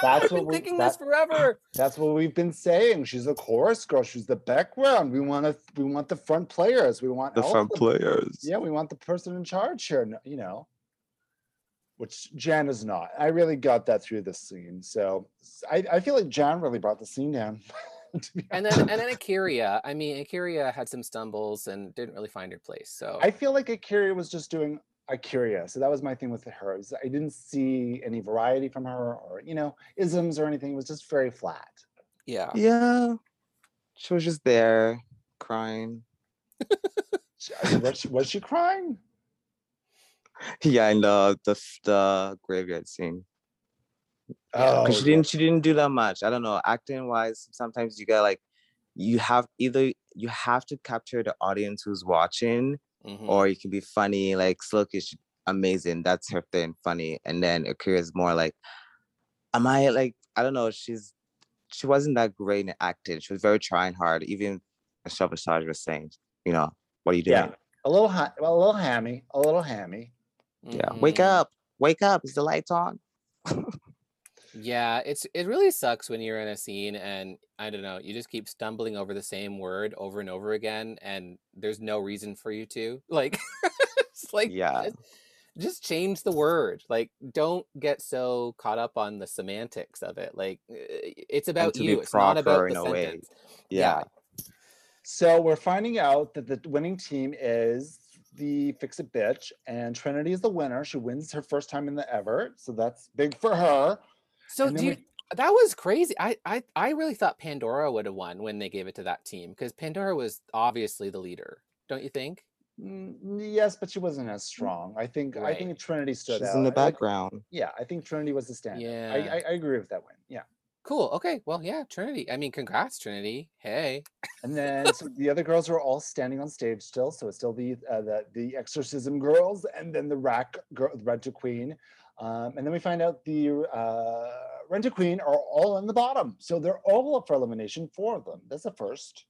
That's I've been what we- thinking that- this forever. That's what we've been saying. She's a chorus girl. She's the background. We want to. We want the front players. We want The all front players. Yeah, we want the person in charge here. You know, which Jan is not. I really got that through this scene. So I, I feel like Jan really brought the scene down. And then and then A'keria. I mean, A'keria had some stumbles and didn't really find her place. So I feel like A'keria was just doing A'keria. So that was my thing with her. is I didn't see any variety from her or, you know, isms or anything. It was just very flat. yeah. Yeah. She was just there crying. She- uh, was, she, was she crying? Yeah, in the the the graveyard scene. Oh, Because she didn't she didn't do that much. I don't know. Acting wise, sometimes you got like you have either you have to capture the audience who's watching, mhm. or you can be funny. Like Silk is amazing. That's her thing, funny. And then A'keria is more like, am I like I don't know. She's she wasn't that great in acting. She was very trying hard. Even Michelle Visage was saying, you know, what are you doing? Yeah. A little, ha- well, a little hammy, a little hammy. Yeah. Wake Mhm. up. Wake up. Is the lights on? Yeah, it's it really sucks when you're in a scene and I don't know, you just keep stumbling over the same word over and over again and there's no reason for you to. Like it's like Yeah. just, just change the word. Like don't get so caught up on the semantics of it. Like eh, it's about you. It's not about the in a way. sentence. Yeah. So we're finding out that the winning team is the Fix It Bitch, and Trinity is the winner. She wins her first time in the ever, so that's big for her. So do you, we- that was crazy. I, I I really thought Pandora would have won when they gave it to that team because Pandora was obviously the leader. Don't you think? Mm, yes, but she wasn't as strong. I think I think Trinity stood She's out. in the I background. yeah, I think Trinity was the standard. Yeah. I, I agree with that win. Yeah. Cool. Okay. Well, yeah, Trinity. I mean, congrats, Trinity. Hey. And then so the other girls were all standing on stage still, so it's still the uh, the the exorcism girls, and then the rack girl, Rent a Queen, um, and then we find out the uh, Rent a Queen are all in the bottom, so they're all up for elimination. Four of them. That's the first.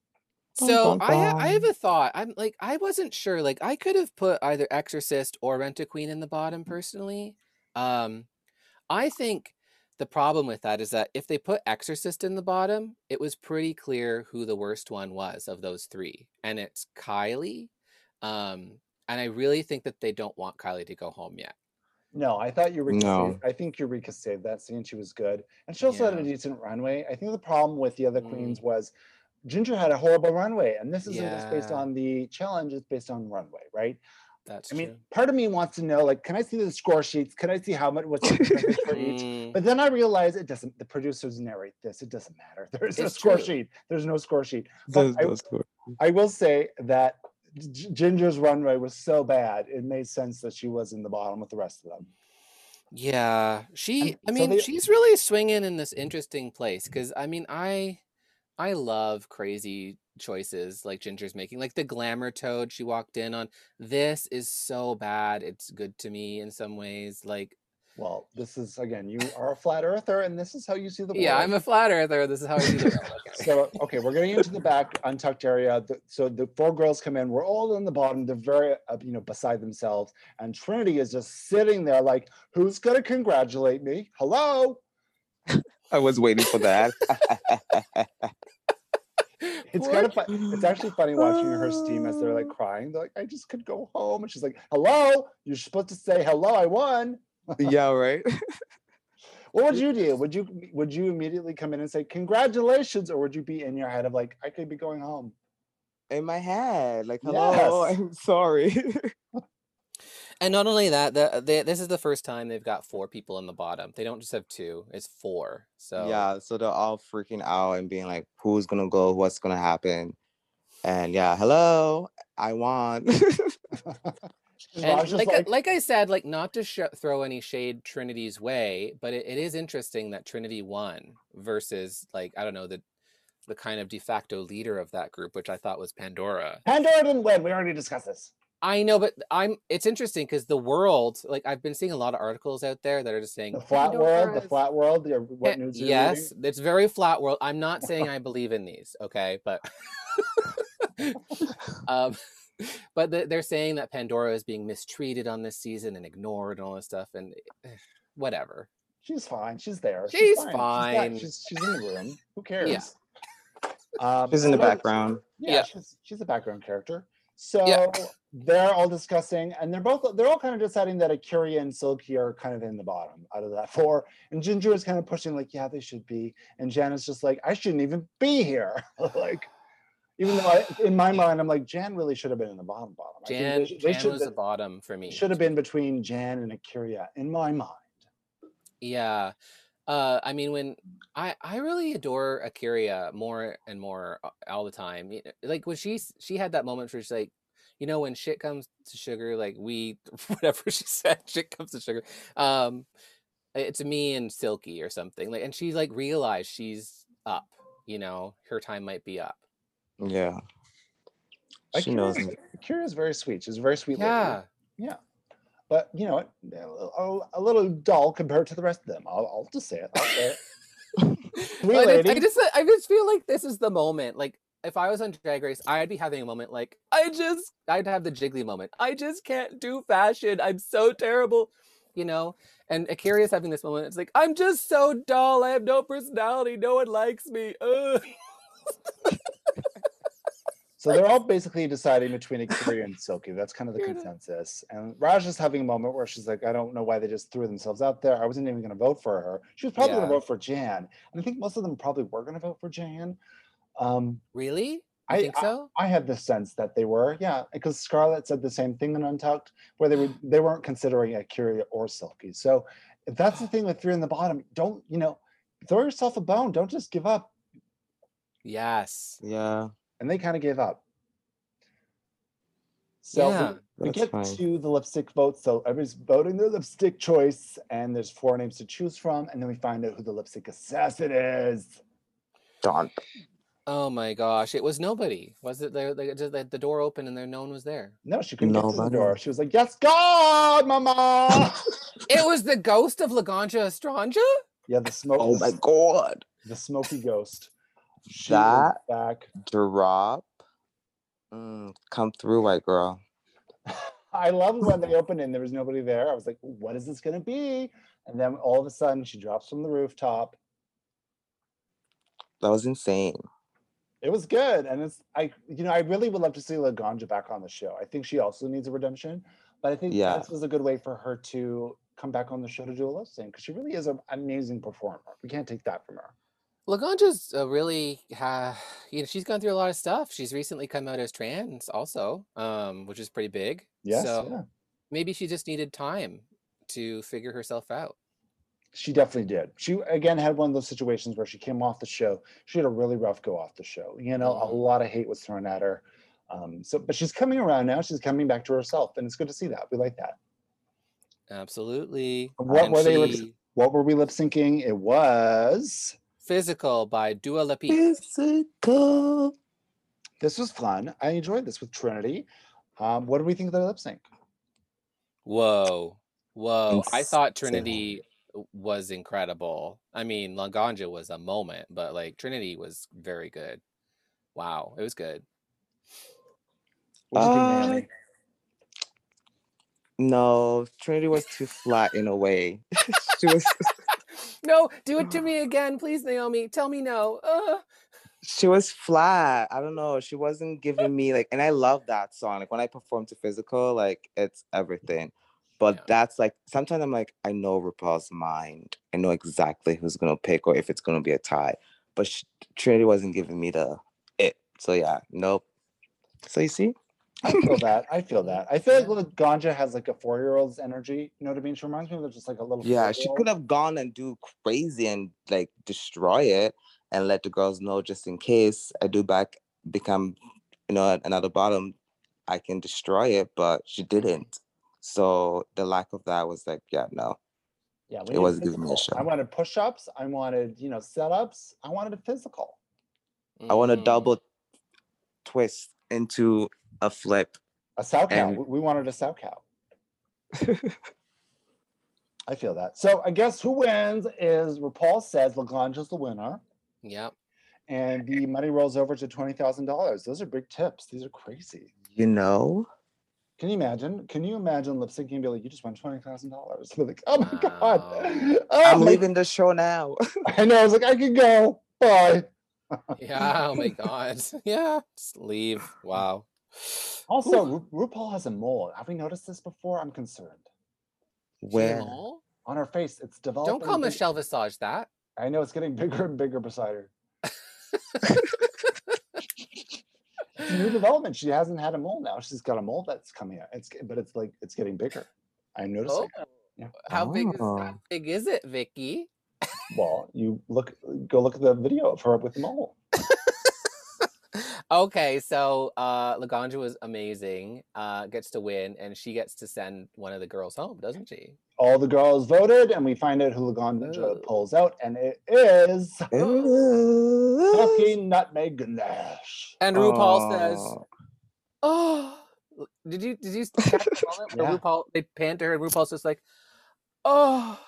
Bum, So bum, I ha- I have a thought. I'm like I wasn't sure. Like I could have put either Exorcist or Rent a Queen in the bottom personally. Um, I think the problem with that is that if they put Exorcist in the bottom, it was pretty clear who the worst one was of those three, and it's Kylie. Um, and I really think that they don't want Kylie to go home yet. No, I thought Eureka. No. Saved, I think Eureka saved that scene. She was good, and she also had a decent runway. I think the problem with the other Mm. queens was Ginger had a horrible runway, and this isn't just based on the challenge; it's based on runway, right? That's I mean, true. part of me wants to know, like, can I see the score sheets? Can I see how much what's the for each? But then I realize it doesn't. The producers narrate this. It doesn't matter. There's no It's score true. sheet. There's no score sheet. Those- I, those were- I will say that Ginger's runway was so bad, it made sense that she was in the bottom with the rest of them. Yeah, she. I so mean, they- she's really swinging in this interesting place because I mean, I, I love crazy choices like Ginger's making. Like the glamour toad she walked in on. This is so bad. It's good to me in some ways. Like, Well, this is again, you are a flat earther, and this is how you see the world. yeah, I'm a flat earther. This is how I do the world. Okay. so okay, we're getting into the back untucked area. The, so the four girls come in. We're all in the bottom. They're very, uh, you know, beside themselves. And Trinity is just sitting there, like, "Who's gonna congratulate me? Hello." I was waiting for that. It's Poor kind of fun. It's actually funny watching her steam as they're like crying. They're like, "I just could go home," and she's like, "Hello, you're supposed to say hello. I won." Yeah, right. What would you do? Would you would you immediately come in and say congratulations, or would you be in your head of like I could be going home? In my head, like, hello, Yes. I'm sorry. And not only that, the, they, this is the first time they've got four people in the bottom. They don't just have two; it's four. So yeah, so they're all freaking out and being like, who's gonna go? What's gonna happen? And yeah, hello, I won. And like, like, I- like I said, like not to sh- throw any shade Trinity's way, but it, it is interesting that Trinity won versus like I don't know the the kind of de facto leader of that group, which I thought was Pandora. Pandora didn't win. We already discussed this. I know, but I'm. It's interesting because the world, like I've been seeing a lot of articles out there that are just saying The flat world, the flat world. Eh, What news? you're yes, reading? it's very flat world. I'm not saying I believe in these, okay, but um, but th- they're saying that Pandora is being mistreated on this season and ignored and all this stuff, and eh, whatever. She's fine. She's there. She's back. fine. She's, she's in the room. Who cares? Yeah. Um, She's in the background. Yeah, Yeah. she's she's a background character. So Yeah. they're all discussing, and they're both they're all kind of deciding that A'keria and Silky are kind of in the bottom out of that four. And Ginger is kind of pushing, like, yeah, they should be. And Jan is just like, I shouldn't even be here. like, even though I, in my mind, I'm like, Jan really should have been in the bottom bottom. I think Jan, they, they Jan should was they the bottom for me. should have been between Jan and A'keria in my mind. Yeah. Uh, I mean, when I I really adore A'keria more and more all the time. Like when she she had that moment where she's like, you know, when shit comes to sugar, like we whatever she said, shit comes to sugar. Um, it's me and Silky or something. Like, and she like realized she's up. You know, her time might be up. Yeah. She knows A'keria's- me. A'keria's very sweet. She's a very sweet lady. Yeah. But you know, a, a little dull compared to the rest of them. I'll, I'll just say it. I'll say it. Sweet But I just I just feel like this is the moment. Like if I was on Drag Race, I'd be having a moment like I just I'd have the jiggly moment. I just can't do fashion. I'm so terrible, you know. And A'keria's having this moment. It's like I'm just so dull. I have no personality. No one likes me. Ugh. So they're all basically deciding between A'keria and Silky. That's kind of the consensus. And Raj is having a moment where she's like, I don't know why they just threw themselves out there. I wasn't even going to vote for her. She was probably going to vote for Jan. And I think most of them probably were going to vote for Jan. Um, Really? You I- think so? I had the sense that they were, yeah, because Scarlet said the same thing in Untucked, where they would they weren't considering A'keria or Silky. So if that's the thing with three in the bottom, don't you know, throw yourself a bone. Don't just give up. Yes. Yeah. And they kind of gave up. So we- Yeah. we, That's get fine. to the lipstick vote. So everybody's voting their lipstick choice, and there's four names to choose from, and then we find out who the lipstick assassin is. Darn. Oh my gosh! It was nobody. Was it? The, the, the, the door opened and there no one was there. No, she couldn't get to the door. She was like, "Yes, God, Mama." It was the ghost of Laganja Estranja. yeah, the smoke. Oh my god. the smoky ghost. She That- back. Drop. Mm, come through, white girl. I love when they opened and there was nobody there. I was like, what is this gonna be? And then all of a sudden she drops from the rooftop. That was insane. It was good. And it's I you know, I really would love to see Laganja back on the show. I think she also needs a redemption, but I think Yeah. this was a good way for her to come back on the show to do a lip sync because she really is an amazing performer. We can't take that from her. Laganja's uh, really, uh, you know, she's gone through a lot of stuff. She's recently come out as trans, also, um, which is pretty big. Yes, So yeah. maybe she just needed time to figure herself out. She definitely did. She again had one of those situations where she came off the show. She had a really rough go off the show. You know, a Mhm. lot of hate was thrown at her. Um, so, but she's coming around now. She's coming back to herself, and it's good to see that. We like that. Absolutely. What And were they What were we lip syncing? It was. Physical by Dua Lipa. Physical. This was fun. I enjoyed this with Trinity. Um, what do we think of the lip sync? Whoa. Whoa. I thought Trinity was incredible. I mean, Laganja was a moment, but like Trinity was very good. Wow. It was good. What do you think, Uh, Naomi? No, Trinity was too flat in a way. she was No, do it to me again, please, Naomi. Tell me no. Uh. she was flat. I don't know. She wasn't giving me like and I love that song. Like when I perform to physical, like it's everything. But Yeah. that's like sometimes I'm like, I know RuPaul's mind. I know exactly who's gonna pick or if it's gonna be a tie. But sh- Trinity wasn't giving me the it. So yeah, nope. So you see, I feel that. I feel that. I feel like little Ganja has like a four year old's energy. You know what I mean? She reminds me of just like a little. yeah, she could have gone and do crazy and like destroy it and let the girls know just in case I do back become, you know, another bottom, I can destroy it. But she didn't. So the lack of that was like, yeah, no. Yeah, we It wasn't giving me a physical. I wanted push ups. I wanted, you know, setups. I wanted a physical. I want a Mm. double twist into a flip. A sow cow. And- We- We wanted a sow cow. I feel that. So I guess who wins is RuPaul says Laganja's the winner, Yep. and the money rolls over to twenty thousand dollars. Those are big tips. These are crazy. You know? Can you imagine? Can you imagine lip syncing and be like, you just won twenty thousand dollars? Like, oh my god! Oh I'm my- leaving the show now. I know. I was like, I can go. Bye. Yeah. Oh my god. Yeah. Just leave. Wow. Also, Whew. Ru- RuPaul has a mole. Have we noticed this before? I'm concerned. She's Where? mole? On her face, it's developing. Don't call big- Michelle Visage that. I know it's getting bigger and bigger beside her. It's a new development. She hasn't had a mole now. She's got a mole that's coming out. It's but it's like it's getting bigger. I'm noticing. Oh. it. Yeah. How big is Oh. how big is it, Vicky? Well, you look go look at the video of her with the mole. Okay, so uh Laganja was amazing. Uh gets to win and she gets to send one of the girls home, doesn't she? All the girls voted, and we find out who Laganja Oh. pulls out, and it is Ooh. Cookie Nutmeg Ganache. And RuPaul says, Oh. "Oh, did you did you catch the moment where Yeah. RuPaul they pan to her and RuPaul's just like, oh,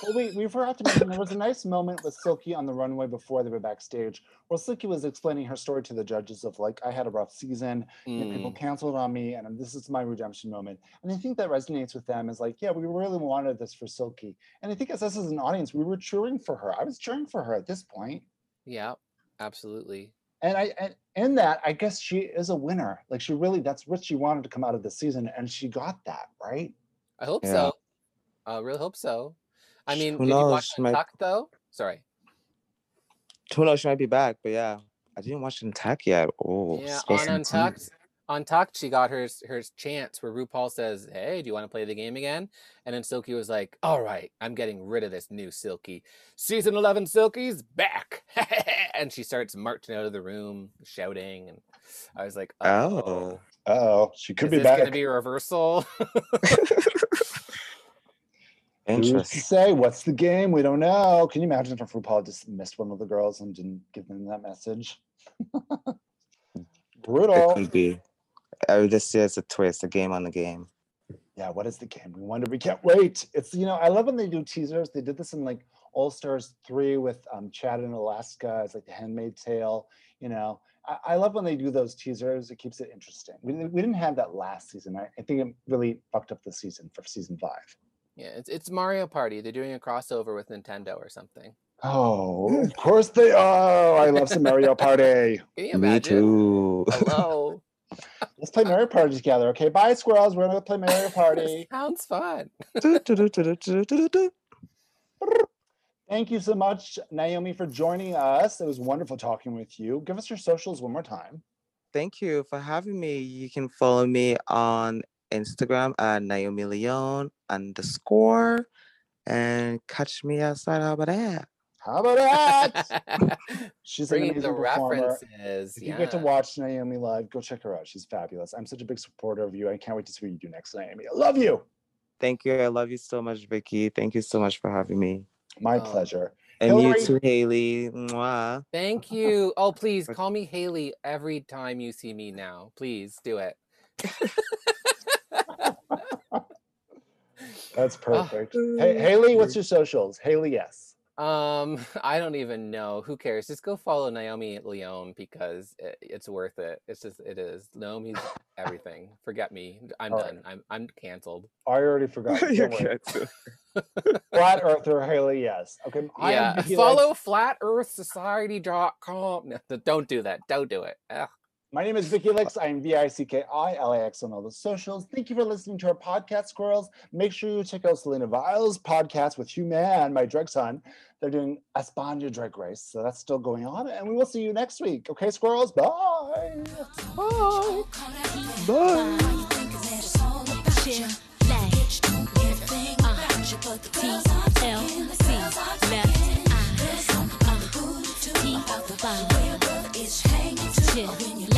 Well, we, we forgot to mention there was a nice moment with Silky on the runway before they were backstage, where Silky was explaining her story to the judges of like, I had a rough season, you know, people Mm, canceled on me, and this is my redemption moment. And I think that resonates with them. Is like, yeah, we really wanted this for Silky, and I think as us as an audience, we were cheering for her. I was cheering for her at this point, yeah, absolutely. and I and in that, I guess she is a winner. Like she really, that's what she wanted to come out of the season, and she got that right. I hope Yeah. so. I really hope so. I mean, who did you knows, watch she might- Untucked though? Sorry. Who knows? She might be back, but yeah, I didn't watch Untucked yet. Oh, Yeah, spill on some tea. Untucked, Untucked, she got her her chance where RuPaul says, "Hey, do you want to play the game again?" And then Silky was like, "All right, I'm getting rid of this new Silky. Season eleven Silky's back!" and she starts marching out of the room, shouting, and I was like, "Oh, Oh, Oh, she could is be this back. gonna be a reversal?" Interesting. say what's the game? We don't know. Can you imagine if RuPaul just missed one of the girls and didn't give them that message? Brutal. It could be. I would just say it's a twist, a game on the game. Yeah, what is the game? We wonder. We can't wait. It's you know, I love when they do teasers. They did this in like All Stars three with um, Chad in Alaska. It's like the Handmaid's Tale. You know, I, I love when they do those teasers. It keeps it interesting. We, didn't- we didn't have that last season. I, I think it really fucked up the season for season five. Yeah, it's it's Mario Party. They're doing a crossover with Nintendo or something. Oh, of course they are. I love some Mario Party. Can you Me too. Hello. Let's play Mario Party together. Okay, bye, squirrels. We're gonna play Mario Party. Sounds fun. Thank you so much, Naomi, for joining us. It was wonderful talking with you. Give us your socials one more time. Thank you for having me. You can follow me on Instagram at Naomi Leon underscore and catch me outside. How about that? How about that? She's an Bringing amazing the performer. references. If you get to watch Naomi live, go check her out. She's fabulous. I'm such a big supporter of you. I can't wait to see what you do next, Naomi. I love you. Thank you. I love you so much, Vicky. Thank you so much for having me. My Oh. pleasure. And Hillary- you too, Haley. Mwah. Thank you. Oh, please call me Haley every time you see me now. Please do it. That's Ah. perfect. hey, Haley, what's your socials? Haley, yes. Um, I don't even know. Who cares? Just go follow Naomi Leone because it, it's worth it. It's just it is. Naomi's everything. Forget me. I'm All right. done. I'm I'm canceled. I already forgot. You're too. Flat Earther Haley, yes. Okay. Yeah. Vicky Legs. Follow flatearthsociety.com. No, th- don't do that. Don't do it. Ugh. My name is Vicky Lix. I'm V I C K I L A X on all the socials. Thank you for listening to our podcast, Squirrels. Make sure you check out Selena Vile's podcast with Hugh Man, my drug son. They're doing España Drag Race, so that's still going on. And we will see you next week. Okay, Squirrels? Bye. Bye. Bye.